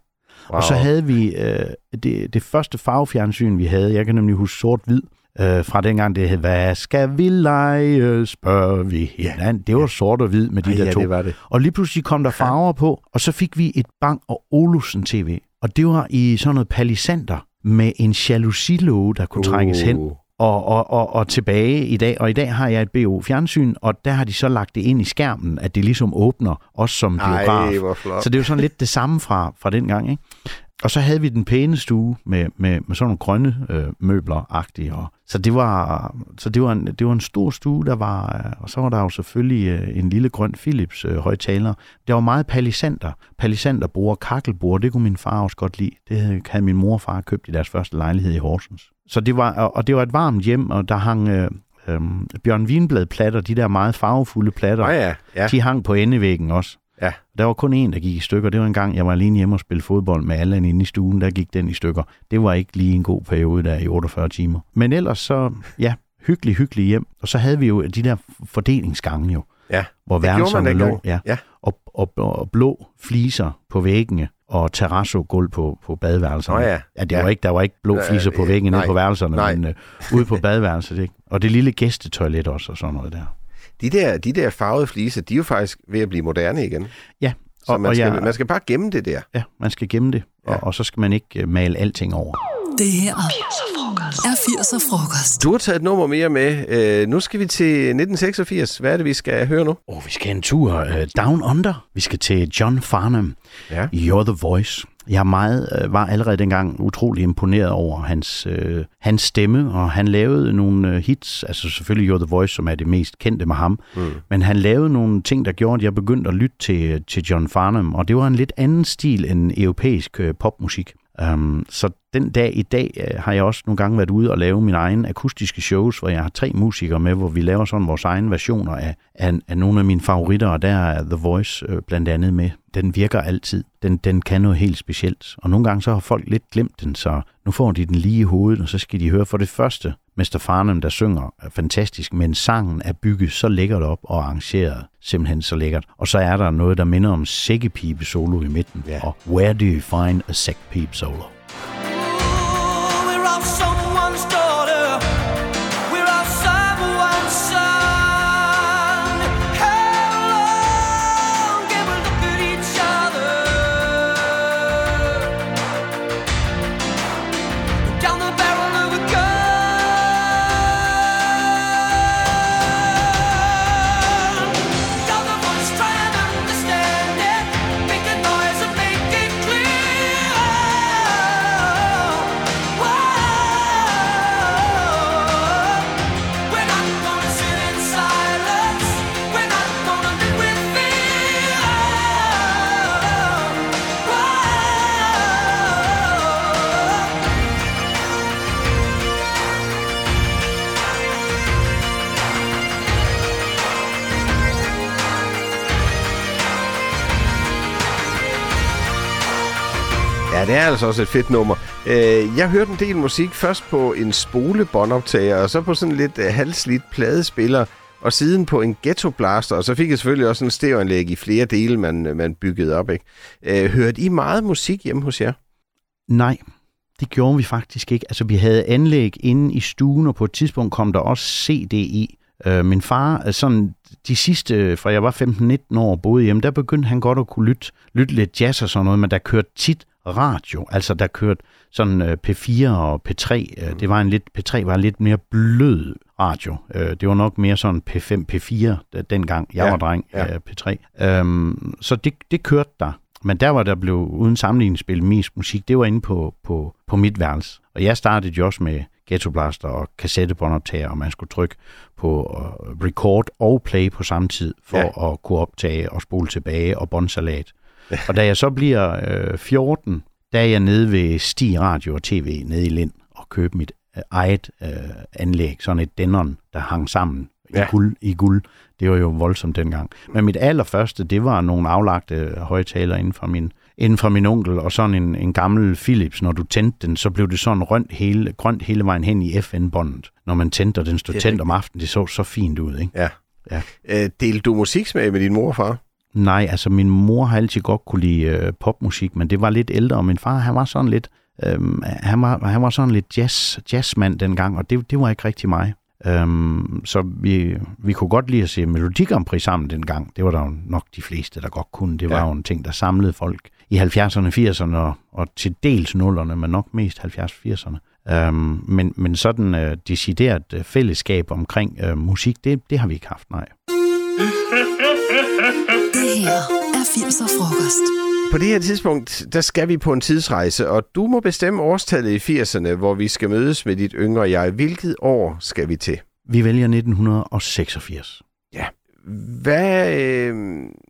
Wow. Og så havde vi øh, det, det første farvefjernsyn, vi havde. Jeg kan nemlig huske sort-hvid. Øh, fra dengang det hed, hvad skal vi lege, spørger vi hinanden. Det var sort og hvid med de Ej, der ja, to. det var det. Og lige pludselig kom der farver på, og så fik vi et Bang og Olufsen TV. Og det var i sådan noget palisander med en jalousilåge, der kunne trækkes hen Uh. Og, og, og, og tilbage i dag. Og i dag har jeg et BO-fjernsyn, og der har de så lagt det ind i skærmen, at det ligesom åbner, også som biograf. Ej. Så det er jo sådan lidt det samme fra, fra den gang, ikke? Og så havde vi den pæne stue med, med, med sådan nogle grønne øh, møbler-agtige. Og, så det var, så det var, en, det var en stor stue, der var, øh, og så var der jo selvfølgelig øh, en lille grøn Philips øh, højtaler. Det var meget palisander. Palisanderbord, kakkelbord, det kunne min far også godt lide. Det havde, havde min mor og far købt i deres første lejlighed i Horsens. Så det var, og og det var et varmt hjem, og der hang øh, øh, Bjørn Wienblad platter, de der meget farvefulde platter. Nå ja, ja. De hang på endevæggen også. Ja. Der var kun en, der gik i stykker. Det var en gang, jeg var alene hjemme og spille fodbold med Allan inde i stuen. Der gik den i stykker. Det var ikke lige en god periode der i 48 timer. Men ellers så, ja, hyggelig, hyggelig hjem. Og så havde vi jo de der fordelingsgange jo, ja. hvor værelserne lå. Ja. Ja. Og, og, og, blå fliser på væggene og terrazzo-gulv på, på badeværelserne. Nå ja. ja, det Ja. var ikke, der var ikke blå Nej, fliser på øh, væggene nede på værelserne, Nej. men øh, ude på badeværelset. Ikke? Og det lille gæstetoilet også og sådan noget der. De der, de der farvede fliser, de er jo faktisk ved at blive moderne igen. Ja, Så og, man, og skal, jeg, man skal bare gemme det der. ja, man skal gemme det, Ja. og, og så skal man ikke øh, male alting over. Det her er 80'er frokost. Du har taget et nummer mere med. Øh, nu skal vi til 1986. Hvad er det, vi skal høre nu? Og vi skal en tur uh, down under. Vi skal til John Farnham. Ja. You're the Voice. Jeg meget, øh, var allerede dengang utrolig imponeret over hans, øh, hans stemme, og han lavede nogle øh, hits, altså selvfølgelig You're the Voice, som er det mest kendte med ham, mm. men han lavede nogle ting, der gjorde, at jeg begyndte at lytte til, til John Farnham, og det var en lidt anden stil end europæisk øh, popmusik. Um, så den dag i dag uh, har jeg også nogle gange været ude og lave mine egne akustiske shows, hvor jeg har tre musikere med, hvor vi laver sådan vores egne versioner af, af, af nogle af mine favoritter, og der er The Voice uh, blandt andet med. Den virker altid. Den, den kan noget helt specielt. Og nogle gange så har folk lidt glemt den, så nu får de den lige i hovedet, og så skal de høre for det første Mr. Farnham, der synger er fantastisk, men sangen er bygget så lækkert op og arrangeret simpelthen så lækkert. Og så er der noget, der minder om sækkepipe solo i midten. Ja. Og Where do you find a sækkepipe solo? Det er altså også et fedt nummer. Øh, jeg hørte en del musik først på en spolebåndoptager, og så på sådan lidt øh, halvslidt pladespiller, og siden på en ghetto blaster, og så fik jeg selvfølgelig også en stereoanlæg i flere dele, man, øh, man byggede op. Ikke? Øh, hørte I meget musik hjemme hos jer? Nej, det gjorde vi faktisk ikke. Altså, vi havde anlæg inde i stuen, og på et tidspunkt kom der også CD i. Øh, min far, øh, sådan de sidste, øh, fra jeg var 15-19 år og boede hjemme, der begyndte han godt at kunne lytte, lytte lidt jazz og sådan noget, men der kørte tit radio. Altså, der kørte sådan øh, P4 og P3. Øh, det var en lidt, P3 var en lidt mere blød radio. Øh, det var nok mere sådan P5, P4, da- dengang jeg Ja, var dreng, ja. øh, P3. Øhm, så det, det kørte der. Men der var der blev uden sammenligning spillet mest musik, det var inde på, på, på mit værelse. Og jeg startede jo også med Ghetto Blaster og kassettebåndoptager, og man skulle trykke på record og play på samme tid, for ja. at kunne optage og spole tilbage og båndsalat. Og da jeg så bliver øh, 14, der er jeg nede ved Stig Radio og TV nede i Lind og købe mit øh, eget øh, anlæg, sådan et Denon, der hang sammen Ja. i, guld, i guld. Det var jo voldsomt dengang. Men mit allerførste, det var nogle aflagte højtaler inden for min, inden fra min onkel, og sådan en, en gammel Philips, når du tændte den, så blev det sådan rønt hele, grønt hele vejen hen i FN-båndet. Når man tændte, og den stod tændt om aftenen, det så så fint ud, ikke? Ja. Ja. Øh, delte du musiksmag med din mor og far? Nej, altså min mor har altid godt kunne lide øh, popmusik, men det var lidt ældre, og min far, han var sådan lidt, øhm, han, var, han var sådan lidt jazz, jazzmand dengang, og det, det var ikke rigtig mig. Øhm, så vi, vi kunne godt lide at se Melodi Grand Prix sammen dengang. Det var der jo nok de fleste, der godt kunne. Det var Ja. jo en ting, der samlede folk i 70'erne, 80'erne og, og til dels 0'erne, men nok mest 70'erne. Øhm, men, men sådan øh, decideret øh, fællesskab omkring øh, musik, det, det har vi ikke haft, nej. 80'er frokost. På det her tidspunkt, der skal vi på en tidsrejse, og du må bestemme årstallet i 80'erne, hvor vi skal mødes med dit yngre jeg. Hvilket år skal vi til? Vi vælger 1986. Hvad, øh,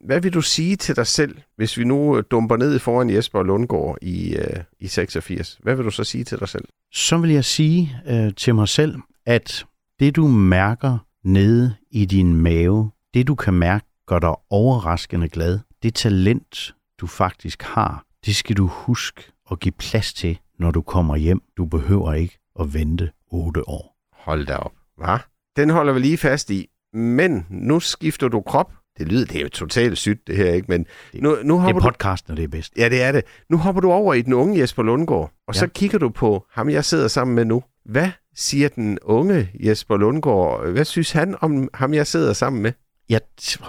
hvad vil du sige til dig selv, hvis vi nu øh, dumper ned foran Jesper Lundgaard i, øh, i 86? Hvad vil du så sige til dig selv? så vil jeg sige øh, til mig selv, at det du mærker nede i din mave, det du kan mærke, gør dig overraskende glad. Det talent, du faktisk har, det skal du huske at give plads til, når du kommer hjem. Du behøver ikke at vente otte år. Hold da op. Hva? Den holder vi lige fast i. Men nu skifter du krop. Det lyder, det er jo totalt sygt det her, ikke? Men nu, nu Det hopper er du... podcasten, og det er bedst. Ja, det er det. Nu hopper du over i den unge Jesper Lundgaard, og ja. så kigger du på ham, jeg sidder sammen med nu. Hvad siger den unge Jesper Lundgaard? Hvad synes han om ham, jeg sidder sammen med? Ja,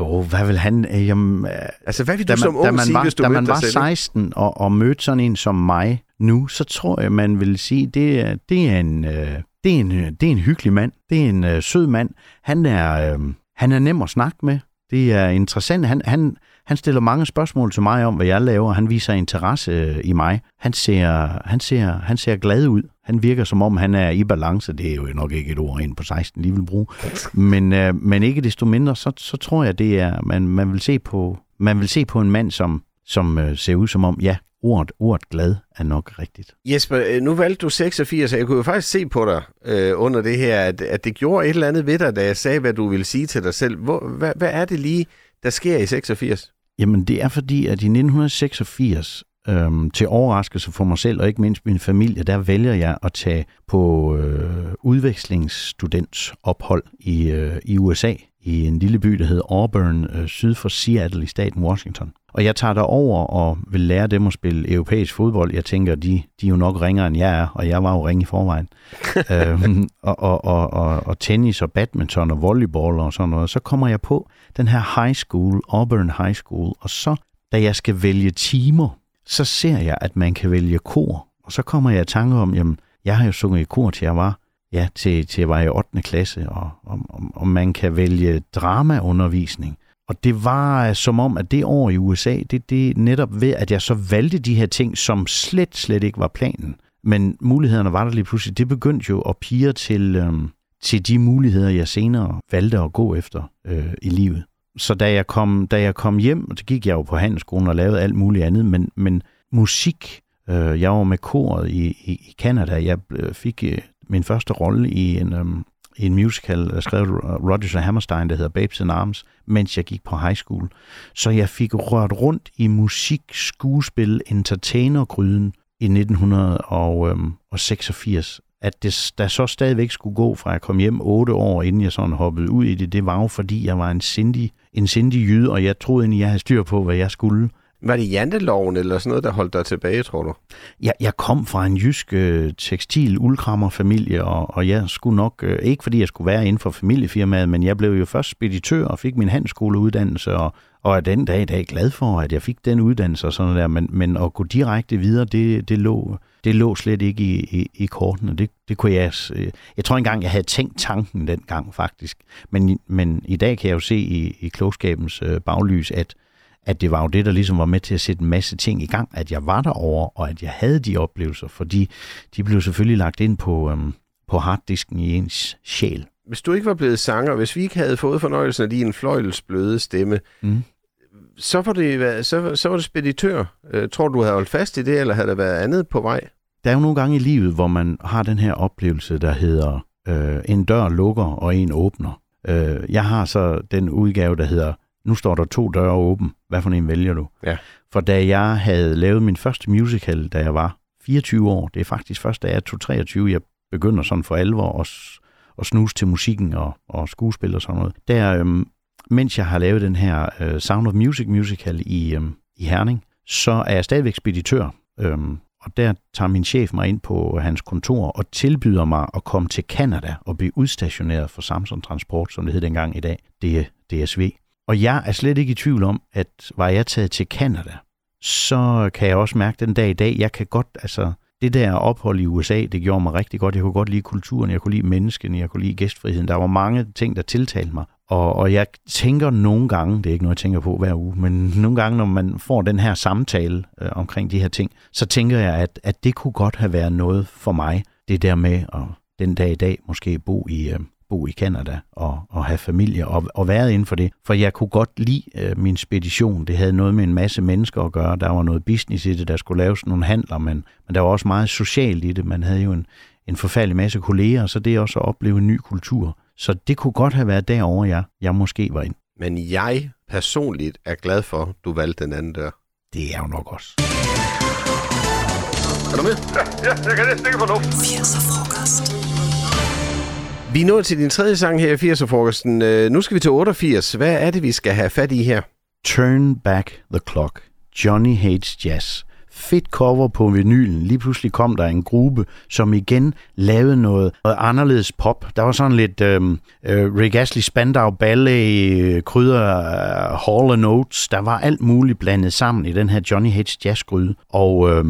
åh, hvad vil han... Øh, jamen, øh, Altså, hvad vil du da man, som da ung man sige, var, hvis du da man var selv? 16 og, og mødte sådan en som mig nu, så tror jeg, man vil sige, det er, det er, en, øh, det er, en, øh, det er en hyggelig mand. Det er en øh, sød mand. Han er, øh, han er nem at snakke med. Det er interessant. Han, han, han stiller mange spørgsmål til mig om, hvad jeg laver. Han viser interesse øh, i mig. Han ser, han, ser, han ser glad ud. Han virker som om, han er i balance. Det er jo nok ikke et ord ind på 16, lige vil bruge. Men, øh, men ikke desto mindre, så, så tror jeg, det er, man, man, vil se på, man vil se på en mand, som, som øh, ser ud som om, ja, ordet, ordet glad er nok rigtigt. Jesper, øh, nu valgte du 86, og jeg kunne jo faktisk se på dig øh, under det her, at, at det gjorde et eller andet ved dig, da jeg sagde, hvad du ville sige til dig selv. Hvor, hvad, hvad er det lige, der sker i 86? Jamen, det er fordi, at i 1986, øhm, til overraskelse for mig selv og ikke mindst min familie, der vælger jeg at tage på øh, udvekslingsstudentsophold i, øh, i USA, i en lille by, der hedder Auburn, øh, syd for Seattle i staten Washington. Og jeg tager derover og vil lære dem at spille europæisk fodbold. Jeg tænker, de, de er jo nok ringere end jeg er, og jeg var jo ringe i forvejen. øhm, og, og, og, og, og tennis og badminton og volleyball og sådan noget. Så kommer jeg på den her high school, Auburn High School, og så, da jeg skal vælge timer, så ser jeg, at man kan vælge kor. Og så kommer jeg i tanke om, jamen, jeg har jo sunget i kor, til jeg var, ja, til, til jeg var i 8. klasse, og, og, og, og man kan vælge dramaundervisning. Og det var øh, som om, at det år i USA, det, det er netop ved, at jeg så valgte de her ting, som slet, slet ikke var planen. Men mulighederne var der lige pludselig. Det begyndte jo at pige til, øhm, til de muligheder, jeg senere valgte at gå efter øh, i livet. Så da jeg, kom, da jeg kom hjem, og så gik jeg jo på handelsskolen og lavede alt muligt andet, men, men musik, øh, jeg var med koret i, i, i Canada, jeg øh, fik øh, min første rolle i en, øh, i en musical, øh, der skrev Rodgers og Hammerstein, der hedder Babes in Arms, mens jeg gik på high school. Så jeg fik rørt rundt i musik, skuespil, entertainergryden i 1986. At det, der så stadigvæk skulle gå fra jeg kom hjem otte år, inden jeg sådan hoppede ud i det, det var jo fordi, jeg var en sindig, en sindig jyde, og jeg troede egentlig, jeg havde styr på, hvad jeg skulle. Var det janteloven eller sådan noget, der holdt dig tilbage, tror du? Jeg, jeg kom fra en jysk øh, tekstil uldkrammerfamilie, og, og jeg skulle nok, øh, ikke fordi jeg skulle være inden for familiefirmaet, men jeg blev jo først speditør og fik min handelsskoleuddannelse, og, og er den dag i dag glad for, at jeg fik den uddannelse og sådan der, men, men at gå direkte videre, det, det, lå, det lå slet ikke i, i, i kortene. Det, det kunne jeg, øh, jeg tror engang, jeg havde tænkt tanken dengang faktisk, men, men i dag kan jeg jo se i, i klogskabens øh, baglys, at at det var jo det, der ligesom var med til at sætte en masse ting i gang, at jeg var derovre, og at jeg havde de oplevelser, fordi de blev selvfølgelig lagt ind på, øhm, på harddisken i ens sjæl. Hvis du ikke var blevet sanger, hvis vi ikke havde fået fornøjelsen af din fløjlsbløde stemme, Mm. så var det, så, så var det speditør. Øh, tror du, du havde holdt fast i det, eller havde der været andet på vej? Der er jo nogle gange i livet, hvor man har den her oplevelse, der hedder, øh, en dør lukker, og en åbner. Øh, jeg har så den udgave, der hedder, nu står der to døre åben. Hvad for en vælger du? Ja. For da jeg havde lavet min første musical, da jeg var 24 år, det er faktisk først, da jeg er 23, jeg begynder sådan for alvor at, at snuse til musikken og, og skuespil og sådan noget. Der, øhm, mens jeg har lavet den her øh, Sound of Music musical i, øhm, i Herning, så er jeg stadigvæk speditør. Øhm, og der tager min chef mig ind på hans kontor og tilbyder mig at komme til Kanada og blive udstationeret for Samsung Transport, som det hed dengang i dag, det DSV. Og jeg er slet ikke i tvivl om, at var jeg taget til Kanada, så kan jeg også mærke den dag i dag, jeg kan godt, altså det der ophold i USA, det gjorde mig rigtig godt. Jeg kunne godt lide kulturen, jeg kunne lide menneskene, jeg kunne lide gæstfriheden. Der var mange ting, der tiltalte mig. Og, og jeg tænker nogle gange, det er ikke noget, jeg tænker på hver uge, men nogle gange, når man får den her samtale øh, omkring de her ting, så tænker jeg, at, at det kunne godt have været noget for mig. Det der med at den dag i dag måske bo i, øh, bo i Canada og, og have familie og, og været inden for det. For jeg kunne godt lide øh, min spedition. Det havde noget med en masse mennesker at gøre. Der var noget business i det, der skulle laves nogle handler, men, men der var også meget socialt i det. Man havde jo en, en forfærdelig masse kolleger, så det er også at opleve en ny kultur. Så det kunne godt have været derovre, jeg, jeg måske var ind. Men jeg personligt er glad for, at du valgte den anden dør. Det er jo nok også. Er du med? 80'er frokost. Vi er nået til din tredje sang her i 80'er-frokosten. Øh, nu skal vi til 88. Hvad er det, vi skal have fat i her? Turn Back the Clock. Johnny Hates Jazz. Fedt cover på vinylen. Lige pludselig kom der en gruppe, som igen lavede noget, noget anderledes pop. Der var sådan lidt øhm, øh, Rick Astley Spandau Ballet, øh, krydder Hall Hall Notes. Der var alt muligt blandet sammen i den her Johnny Hates Jazz gryde. Og, øh,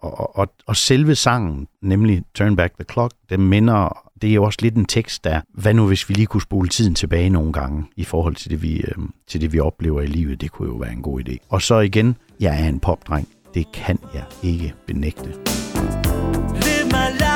og, og, og selve sangen, nemlig Turn Back the Clock, den minder det er jo også lidt en tekst, der, hvad nu hvis vi lige kunne spole tiden tilbage nogle gange i forhold til det, vi, øh, til det, vi oplever i livet. Det kunne jo være en god idé. Og så igen, jeg er en popdreng. Det kan jeg ikke benægte. Live my life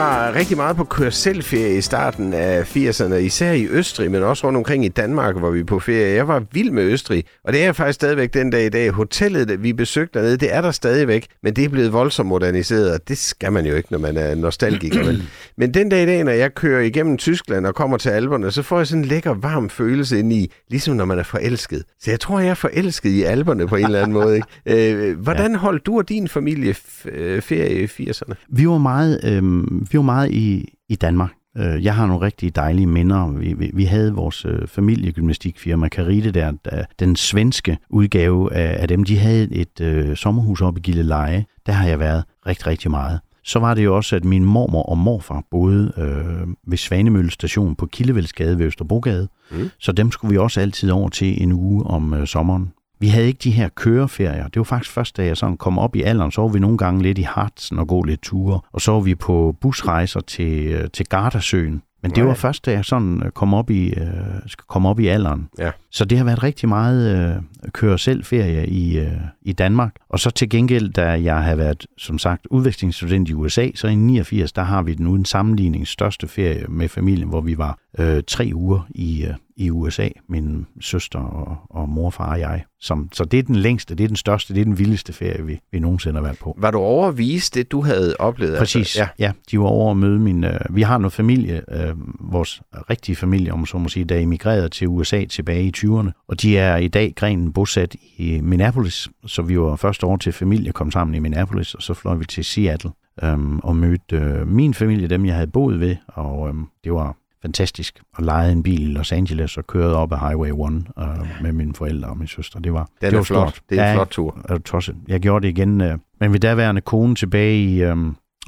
var rigtig meget på køre selvferie i starten af 80'erne, især i Østrig, men også rundt omkring i Danmark, hvor vi på ferie. Jeg var vild med Østrig, og det er faktisk stadigvæk den dag i dag. Hotellet, vi besøgte dernede, det er der stadigvæk, men det er blevet voldsomt moderniseret, og det skal man jo ikke, når man er nostalgiker. vel? Men den dag i dag, når jeg kører igennem Tyskland og kommer til Alperne, så får jeg sådan en lækker, varm følelse ind i, ligesom når man er forelsket. Så jeg tror, jeg er forelsket i Alperne på en eller anden måde. Ikke? Øh, hvordan holdt du og din familie øh, ferie i 80'erne? Vi var meget, øh, vi var meget i, i Danmark. Øh, Jeg har nogle rigtig dejlige minder. Vi, vi, vi havde vores øh, familiegymnastikfirma Carite der, der, den svenske udgave af, af dem. De havde et øh, sommerhus oppe i Gilleleje. Der har jeg været rigtig, rigtig meget. Så var det jo også, at min mormor og morfar boede øh, ved Svanemølle station på Kildevældsgade ved Østerbrogade. Mm. Så dem skulle vi også altid over til en uge om øh, sommeren. Vi havde ikke de her køreferier. Det var faktisk først, da jeg sådan kom op i alderen, så var vi nogle gange lidt i Hartsen og gå lidt ture. Og så var vi på busrejser til, øh, til Gardasøen. Men det var først, da jeg sådan øh, kom op i, øh, komme op i alderen. Ja. Så det har været rigtig meget øh, køre selv ferie i, øh, i Danmark. Og så til gengæld, da jeg har været, som sagt, udvekslingsstudent i USA, så i 89, der har vi den uden sammenligning største ferie med familien, hvor vi var øh, tre uger i, øh, i USA, min søster og, og morfar og jeg. Som, så det er den længste, det er den største, det er den vildeste ferie, vi, vi nogensinde har været på. Var du overvist det, du havde oplevet? Præcis, Altså, ja. ja. De var over at møde min... Øh, vi har noget familie, øh, vores rigtige familie, om så må sige, der emigrerede til USA tilbage i 20'erne. Og de er i dag grenen bosat i Minneapolis, så vi var først over til familie, kom sammen i Minneapolis, og så fløj vi til Seattle øhm, og mødte øh, min familie, dem jeg havde boet ved, og øhm, det var fantastisk. Og lejede en bil i Los Angeles og kørede op ad Highway 1 øh, med mine forældre og min søster. Det var, det var flot. stort. Det er en Ja, flot tur. er du tosset? Jeg gjorde det igen, øh, men ved daværende kone tilbage i øh,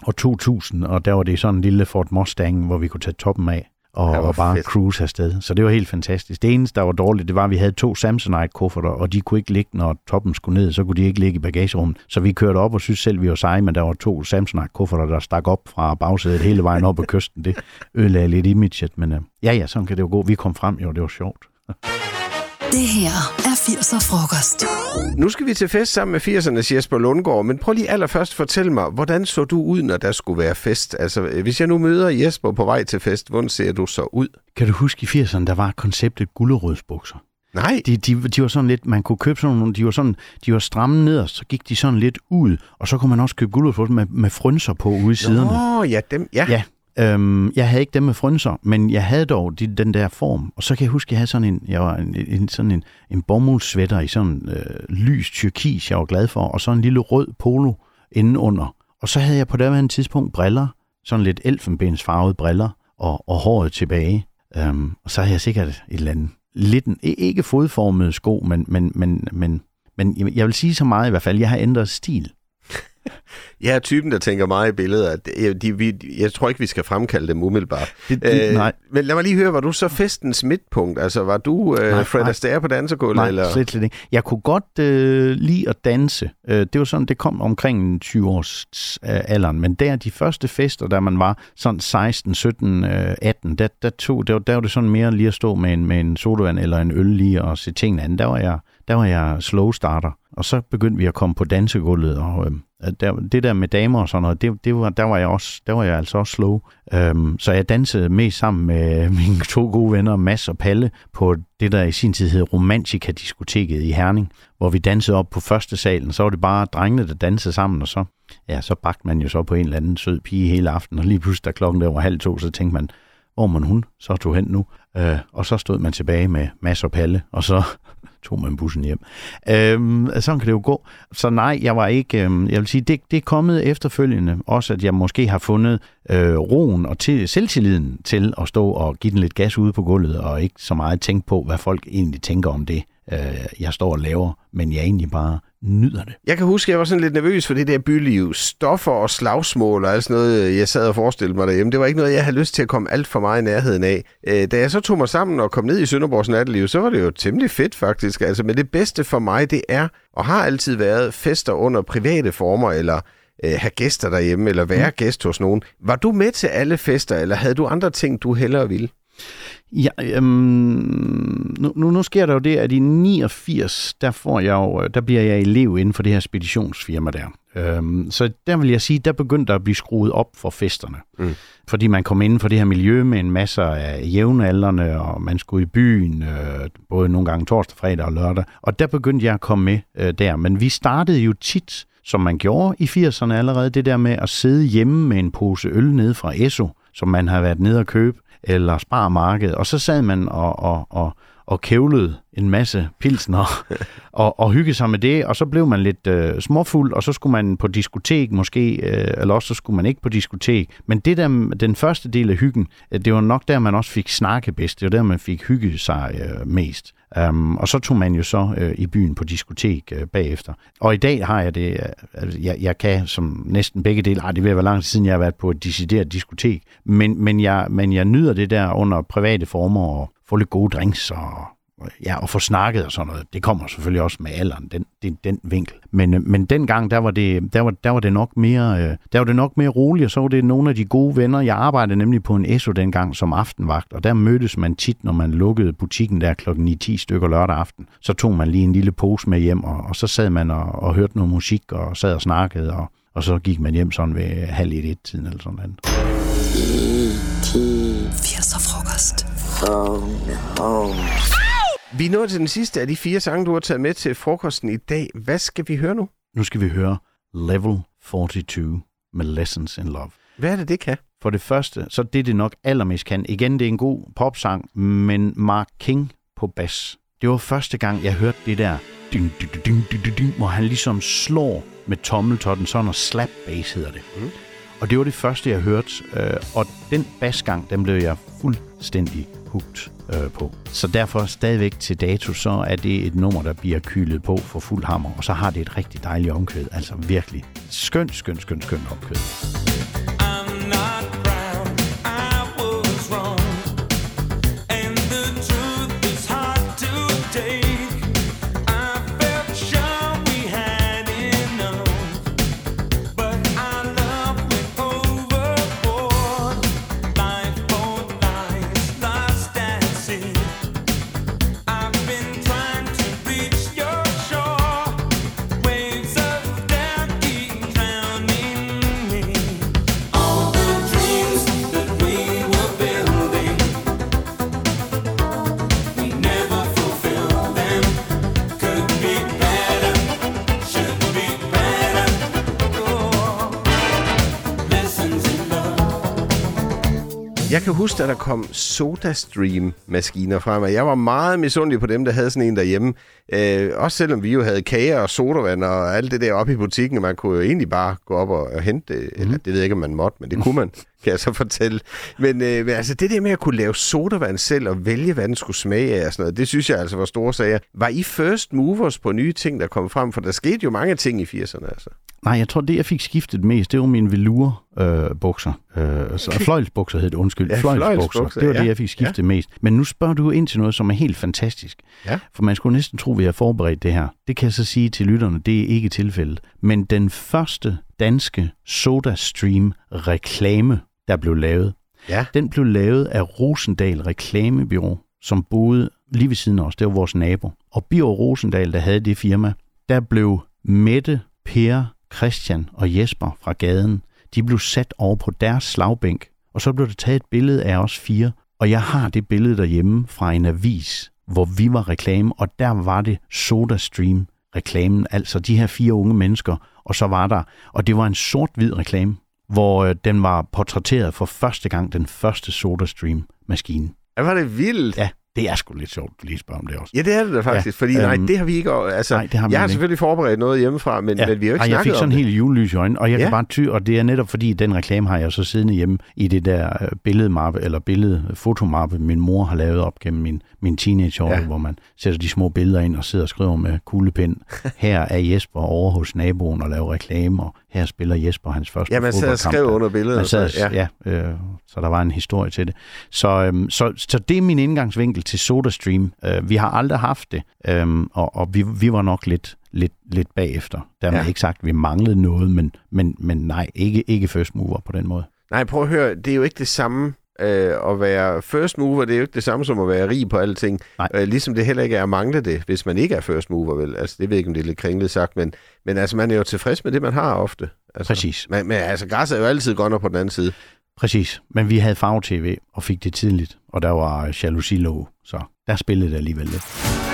år 2000, og der var det sådan en lille Ford Mustang, hvor vi kunne tage toppen af. Og, og bare fedt. cruise afsted. Så det var helt fantastisk. Det eneste, der var dårligt, det var, at vi havde to Samsonite-kufferter, og de kunne ikke ligge, når toppen skulle ned, så kunne de ikke ligge i bagagerummet. Så vi kørte op og synes selv, vi var seje, men der var to Samsonite-kufferter, der stak op fra bagsædet hele vejen op ad kysten. Det ødelagde lidt imaget, men øh, ja, ja, sådan kan det jo gå. Vi kom frem, jo, det var sjovt. Det her er 80'er frokost. Nu skal vi til fest sammen med 80'ernes Jesper Lundgaard, men prøv lige allerførst fortæl mig, hvordan så du ud, når der skulle være fest? Altså, øh, hvis jeg nu møder Jesper på vej til fest, hvordan ser du så ud? Kan du huske i 80'erne, der var konceptet gullerødsbukser? Nej, De, de, de var sådan lidt, man kunne købe sådan nogle, de var sådan, de var stramme nederst, så gik de sådan lidt ud, og så kunne man også købe gulderødsbukser med, med frynser på ude i siderne. Åh, ja, dem, ja. Ja, øhm, jeg havde ikke dem med frynser, men jeg havde dog de, den der form. Og så kan jeg huske, at jeg havde sådan en, jeg var en, en, sådan en, en bomuldsvætter i sådan øh, lys tyrkis, jeg var glad for, og så en lille rød polo indenunder. Og så havde jeg på det tidspunkt briller, sådan lidt elfenbensfarvede briller, og, og håret tilbage. Øhm, og så havde jeg sikkert et eller andet, lidt en, e-, ikke fodformede sko, men, men, men, men, men jeg vil sige så meget i hvert fald, jeg har ændret stil. Jeg er typen, der tænker meget i billeder. at de, vi, jeg tror ikke, vi skal fremkalde dem umiddelbart. Det- det- nej. Men lad mig lige høre, var du så festens midtpunkt? Altså, var du øh, Nej, Fred. Astaire på dansegulvet? Nej, eller? slet, slet ikke. Jeg kunne godt øh, lide at danse. Øh, det var sådan, det kom omkring 20 års øh, alderen, men der de første fester, da man var sådan 16, 17, øh, 18, der, der, tog, der, der var det sådan mere lige at stå med en, med en sodavand eller en øl lige og se tingene an. Der var jeg, der var jeg slow starter, og så begyndte vi at komme på dansegulvet, og øh, der, det der med damer og sådan noget, det, det var, der var jeg også, der var jeg altså også slow. Øhm, så jeg dansede mest sammen med mine to gode venner, Mads og Palle, på det, der i sin tid hed Romantika-diskoteket i Herning, hvor vi dansede op på første salen. Så var det bare drengene, der dansede sammen, og så, ja, så bagte man jo så på en eller anden sød pige hele aften, og lige pludselig, da klokken der var halv to, så tænkte man, hvor man hun så tog hen nu. Øh, og så stod man tilbage med masser og Palle, og så tog man bussen hjem. Øhm, sådan kan det jo gå. Så nej, jeg var ikke, øhm, jeg vil sige, det, det er kommet efterfølgende, også at jeg måske har fundet øh, roen og til, selvtilliden til at stå og give den lidt gas ude på gulvet, og ikke så meget tænke på, hvad folk egentlig tænker om det, øh, jeg står og laver, men jeg egentlig bare nyder det. Jeg kan huske, at jeg var sådan lidt nervøs for det der byliv. Stoffer og slagsmål og alt sådan noget, jeg sad og forestillede mig derhjemme. Det var ikke noget, jeg havde lyst til at komme alt for meget i nærheden af. Øh, Da jeg så tog mig sammen og kom ned i Sønderborgs natteliv, så var det jo temmelig fedt faktisk. Altså, men det bedste for mig, det er, og har altid været, fester under private former, eller øh, have gæster derhjemme, eller være mm. gæst hos nogen. Var du med til alle fester, eller havde du andre ting, du hellere ville? Ja, øhm, nu, nu, nu sker der jo det, at i 89, der, får jeg jo, der bliver jeg elev inden for det her speditionsfirma der. Øhm, så der vil jeg sige, der begyndte der at blive skruet op for festerne. Mm. Fordi man kom inden for det her miljø med en masse af jævnaldrende, og man skulle i byen, øh, både nogle gange torsdag, fredag og lørdag. Og der begyndte jeg at komme med øh, der. Men vi startede jo tit, som man gjorde i 80'erne allerede, det der med at sidde hjemme med en pose øl nede fra Esso, som man har været nede og købe, eller sparmarked, og så sad man og, og, og, og kævlede en masse pilsner og, og hyggede sig med det, og så blev man lidt øh, småfuld, og så skulle man på diskotek måske, øh, eller også så skulle man ikke på diskotek. Men det der, den første del af hyggen, øh, det var nok der, man også fik snakke bedst. Det var der, man fik hygge sig øh, mest. Um, og så tog man jo så øh, i byen på diskotek øh, bagefter. Og i dag har jeg det, øh, altså, jeg, jeg kan som næsten begge dele, ah, det vil være lang tid siden, jeg har været på et decideret diskotek, men, men, jeg, men jeg nyder det der under private former og få lidt gode drinks og ja, og få snakket og sådan noget. Det kommer selvfølgelig også med alderen, den, den, den vinkel. Men, øh, men dengang, der var, det, der, var, der var det nok mere, øh, der var det nok mere roligt, og så var det nogle af de gode venner. Jeg arbejdede nemlig på en ESO dengang som aftenvagt, og der mødtes man tit, når man lukkede butikken der klokken 9-10 stykker lørdag aften. Så tog man lige en lille pose med hjem, og, og så sad man og, og hørte noget musik, og sad og snakkede, og, og så gik man hjem sådan ved halv et, et tiden eller sådan noget. 80'er frokost. Vi er nået til den sidste af de fire sange, du har taget med til frokosten i dag. Hvad skal vi høre nu? Nu skal vi høre Level 42 med Lessons in Love. Hvad er det, det kan? For det første, så det det nok allermest kan. Igen, det er en god popsang, men Mark King på bas. Det var første gang, jeg hørte det der, ding, ding, ding, ding, ding, hvor han ligesom slår med tommeltotten, sådan og slap bass hedder det. Mm. Og det var det første, jeg hørte, øh, og den basgang, den blev jeg fuldstændig hugt øh, på. Så derfor stadigvæk til dato, så er det et nummer, der bliver kylet på for fuld hammer, og så har det et rigtig dejligt omkød. Altså virkelig skønt, skønt, skønt, skønt omkød. I'm not Jeg kan huske, at der kom SodaStream-maskiner frem, og jeg var meget misundelig på dem, der havde sådan en derhjemme. Øh, også selvom vi jo havde kager og sodavand og alt det der oppe i butikken, og man kunne jo egentlig bare gå op og, og hente det. Eller det ved jeg ikke, om man måtte, men det kunne man, kan jeg så fortælle. Men, øh, men altså det der med at kunne lave sodavand selv og vælge, hvad den skulle smage af og sådan noget, det synes jeg altså var store sager. Var I first movers på nye ting, der kom frem? For der skete jo mange ting i 80'erne, altså. Nej, jeg tror, det jeg fik skiftet mest, det var mine velour-bukser. Øh, bukser. øh, så fløjlsbukser hed det, undskyld. Ja, fløjlsbukser. fløjlsbukser, Det var ja. det, jeg fik skiftet ja. mest. Men nu spørger du ind til noget, som er helt fantastisk. Ja. For man skulle næsten tro, at vi har forberedt det her. Det kan jeg så sige til lytterne, det er ikke tilfældet. Men den første danske SodaStream-reklame, der blev lavet, Ja. den blev lavet af Rosendal Reklamebyrå, som boede lige ved siden af os. Det var vores nabo. Og Biver Rosendal, der havde det firma, der blev Mette, Per, Christian og Jesper fra gaden, de blev sat over på deres slagbænk, og så blev der taget et billede af os fire, og jeg har det billede derhjemme fra en avis, hvor vi var reklame, og der var det SodaStream reklamen, altså de her fire unge mennesker, og så var der, og det var en sort-hvid reklame, hvor øh, den var portrætteret for første gang, den første SodaStream-maskine. Ja, var det vildt. Ja, det er sgu lidt sjovt at lige spørge om det også. Ja, det er det da faktisk, Ja, fordi nej, øhm, det har vi ikke... Altså, nej, det har jeg har ikke. selvfølgelig forberedt noget hjemmefra, men, ja. men vi har jo ikke Ej, jeg snakket fik sådan helt julelys i øjnene, og jeg Ja. kan bare ty, og det er netop fordi, den reklame har jeg så siddende hjemme i det der øh, billedmappe, eller billede, fotomappe, min mor har lavet op gennem min, min teenageår, Ja. ja. hvor man sætter de små billeder ind og sidder og skriver med kuglepind. Her er Jesper over hos naboen og laver reklame, og her spiller Jesper hans første Ja, man sad og fodboldkamp. skrev under billedet. Man og så- sad, ja, ja øh, så der var en historie til det. Så, øhm, så, så det er min indgangsvinkel til SodaStream. Øh, vi har aldrig haft det, øhm, og, og vi, vi var nok lidt, lidt, lidt bagefter. Dermed Ja. ja. ikke sagt, at vi manglede noget, men, men, men nej, ikke, ikke first mover på den måde. Nej, prøv at høre, det er jo ikke det samme øh, at være first mover, det er jo ikke det samme som at være rig på alting. Nej. Øh, ligesom det heller ikke er at mangle det, hvis man ikke er first mover, vel? Altså, det ved jeg ikke, om det er lidt kringlet sagt, men, men altså, man er jo tilfreds med det, man har ofte. Altså, Præcis. Men, men altså, græs er jo altid grønnere på den anden side. Præcis. Men vi havde farve-tv og fik det tidligt, og der var jalousilov, så der spillede det alligevel lidt.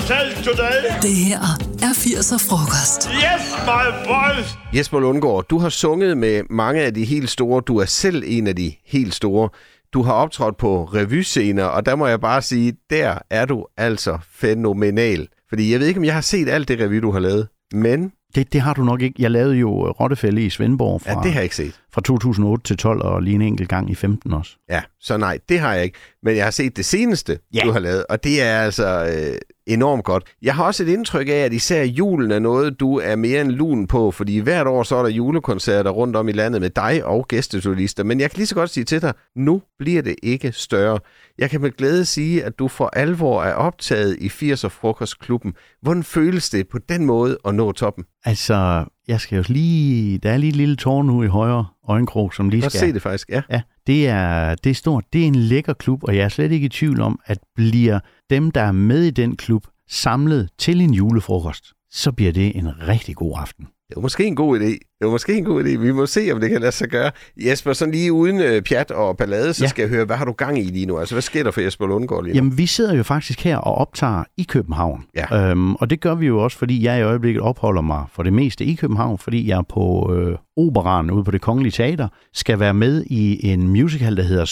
Taste today? Det her er 80'er frokost. Yes, my boys. Jesper Lundgaard, du har sunget med mange af de helt store. Du er selv en af de helt store. Du har optrådt på revyscener, og der må jeg bare sige, der er du altså fænomenal. Fordi jeg ved ikke, om jeg har set alt det revy, du har lavet, men Det, det har du nok ikke. Jeg lavede jo Rottefælde i Svendborg fra, ja, det har jeg ikke set. fra 2008 til 12, og lige en enkelt gang i 15 også. Ja, så nej, det har jeg ikke. Men jeg har set det seneste, Ja. du har lavet, og det er altså øh, enormt godt. Jeg har også et indtryk af, at især julen er noget, du er mere end lun på, fordi hvert år så er der julekoncerter rundt om i landet med dig og gæstesolister. Men jeg kan lige så godt sige til dig, nu bliver det ikke større. Jeg kan med glæde sige, at du for alvor er optaget i 80'er Frokostklubben. Hvordan føles det på den måde at nå toppen? Altså, jeg skal jo lige... Der er lige et lille tårn nu i højre øjenkrog, som lige Jeg skal... se det faktisk, ja. Ja, det er, det er stort. Det er en lækker klub, og jeg er slet ikke i tvivl om, at bliver dem, der er med i den klub, samlet til en julefrokost, så bliver det en rigtig god aften. Det var måske en god idé. Det var måske en god idé. Vi må se, om det kan lade sig gøre. Jesper, sådan lige uden øh, pjat og ballade, så ja. Skal jeg høre, hvad har du gang i lige nu? Altså, hvad sker der for Jesper Lundgaard lige nu? Jamen, vi sidder jo faktisk her og optager i København. Ja. Øhm, og det gør vi jo også, fordi jeg i øjeblikket opholder mig for det meste i København, fordi jeg på øh, operan ude på det Kongelige Teater skal være med i en musical, der hedder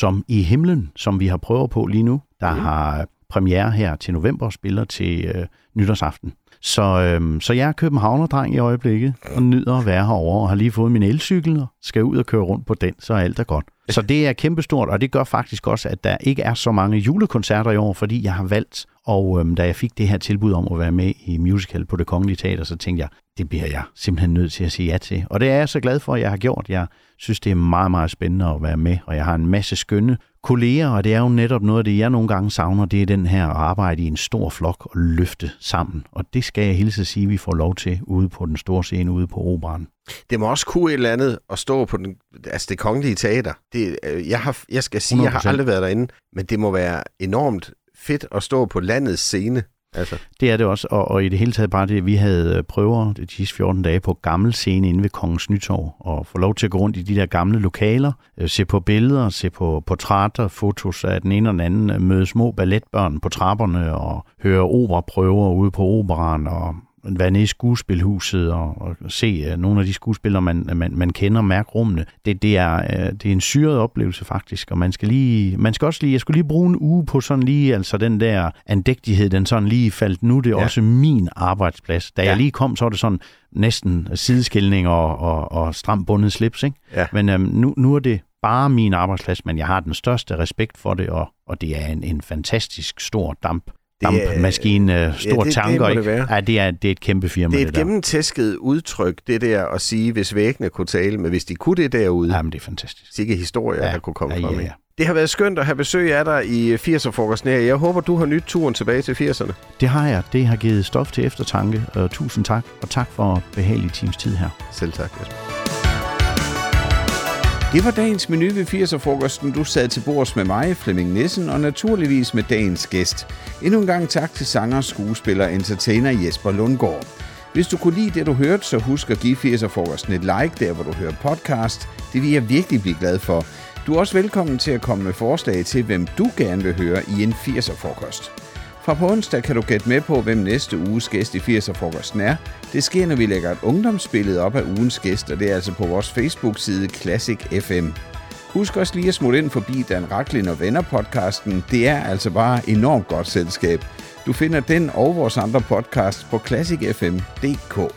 Som i himlen, som vi har prøver på lige nu, der mm. har premiere her til november og spiller til øh, nytårsaften. Så, øhm, så jeg er københavnerdreng i øjeblikket og nyder at være herovre og har lige fået min elcykel og skal ud og køre rundt på den, så alt er godt. Så det er kæmpestort, og det gør faktisk også, at der ikke er så mange julekoncerter i år, fordi jeg har valgt, og øhm, da jeg fik det her tilbud om at være med i musical på det Kongelige Teater, så tænkte jeg, det bliver jeg simpelthen nødt til at sige ja til. Og det er jeg så glad for, at jeg har gjort. Jeg synes, det er meget, meget spændende at være med, og jeg har en masse skønne kolleger, og det er jo netop noget af det, jeg nogle gange savner, det er den her at arbejde i en stor flok og løfte sammen. Og det skal jeg hilse at sige, at vi får lov til ude på den store scene, ude på operan. Det må også kunne et eller andet at stå på den, altså det kongelige teater. Det, øh, jeg, har, jeg skal sige, jeg har 100%. aldrig været derinde, men det må være enormt fedt at stå på landets scene. Altså, Det er det også, og, og i det hele taget bare det, vi havde øh, prøver de sidste 14 dage på gammel scene inde ved Kongens Nytorv, og få lov til at gå rundt i de der gamle lokaler, øh, se på billeder, se på portrætter, fotos af den ene og den anden, øh, møde små balletbørn på trapperne, og høre operaprøver ude på operan, og være nede i skuespilhuset og, og se uh, nogle af de skuespillere, man, man, man kender, mærke rummene. Det, det, er, uh, det er en syret oplevelse faktisk, og man skal lige, man skal også lige, jeg skulle lige bruge en uge på sådan lige, altså den der andægtighed, den sådan lige faldt, nu er det Ja. også min arbejdsplads. Da Ja. jeg lige kom, så var det sådan næsten sideskilning og, og, og stram bundet slips, ikke? Ja. Men øhm, nu, nu er det bare min arbejdsplads, men jeg har den største respekt for det, og, og det er en, en fantastisk stor damp Det dampmaskine, øh, store det- det tanker. må det ikke? Ja, det er, det er et kæmpe firma, Det er det, et der. gennemtæsket udtryk, det der at sige, hvis væggene kunne tale, men hvis de kunne det derude, Jamen, det er fantastisk. sikke historier, Ja, der kunne komme ja, frem. ja, ja. Det har været skønt at have besøg af dig i 80'er-frokosten her. Jeg håber, du har nyt turen tilbage til 80'erne. Det har jeg. Det har givet stof til eftertanke. Og tusind tak, og tak for behagelig times tid her. Selv tak, Jesper. Det var dagens menu ved 80'er-frokosten. Du sad til bords med mig, Flemming Nissen, og naturligvis med dagens gæst. Endnu en gang tak til sanger, skuespiller og entertainer Jesper Lundgaard. Hvis du kunne lide det, du hørte, så husk at give 80'er-frokosten et like, der hvor du hører podcast. Det vil jeg virkelig blive glad for. Du er også velkommen til at komme med forslag til, hvem du gerne vil høre i en 80'er-frokost. Fra på onsdag kan du gætte med på, hvem næste uges gæst i 80'er-frokosten er. Det sker, når vi lægger et ungdomsbillede op af ugens gæst, og det er altså på vores Facebook-side Classic FM. Husk også lige at smutte ind forbi Dan Raklin og Venner podcasten. Det er altså bare enormt godt selskab. Du finder den og vores andre podcast på classicfm.dk.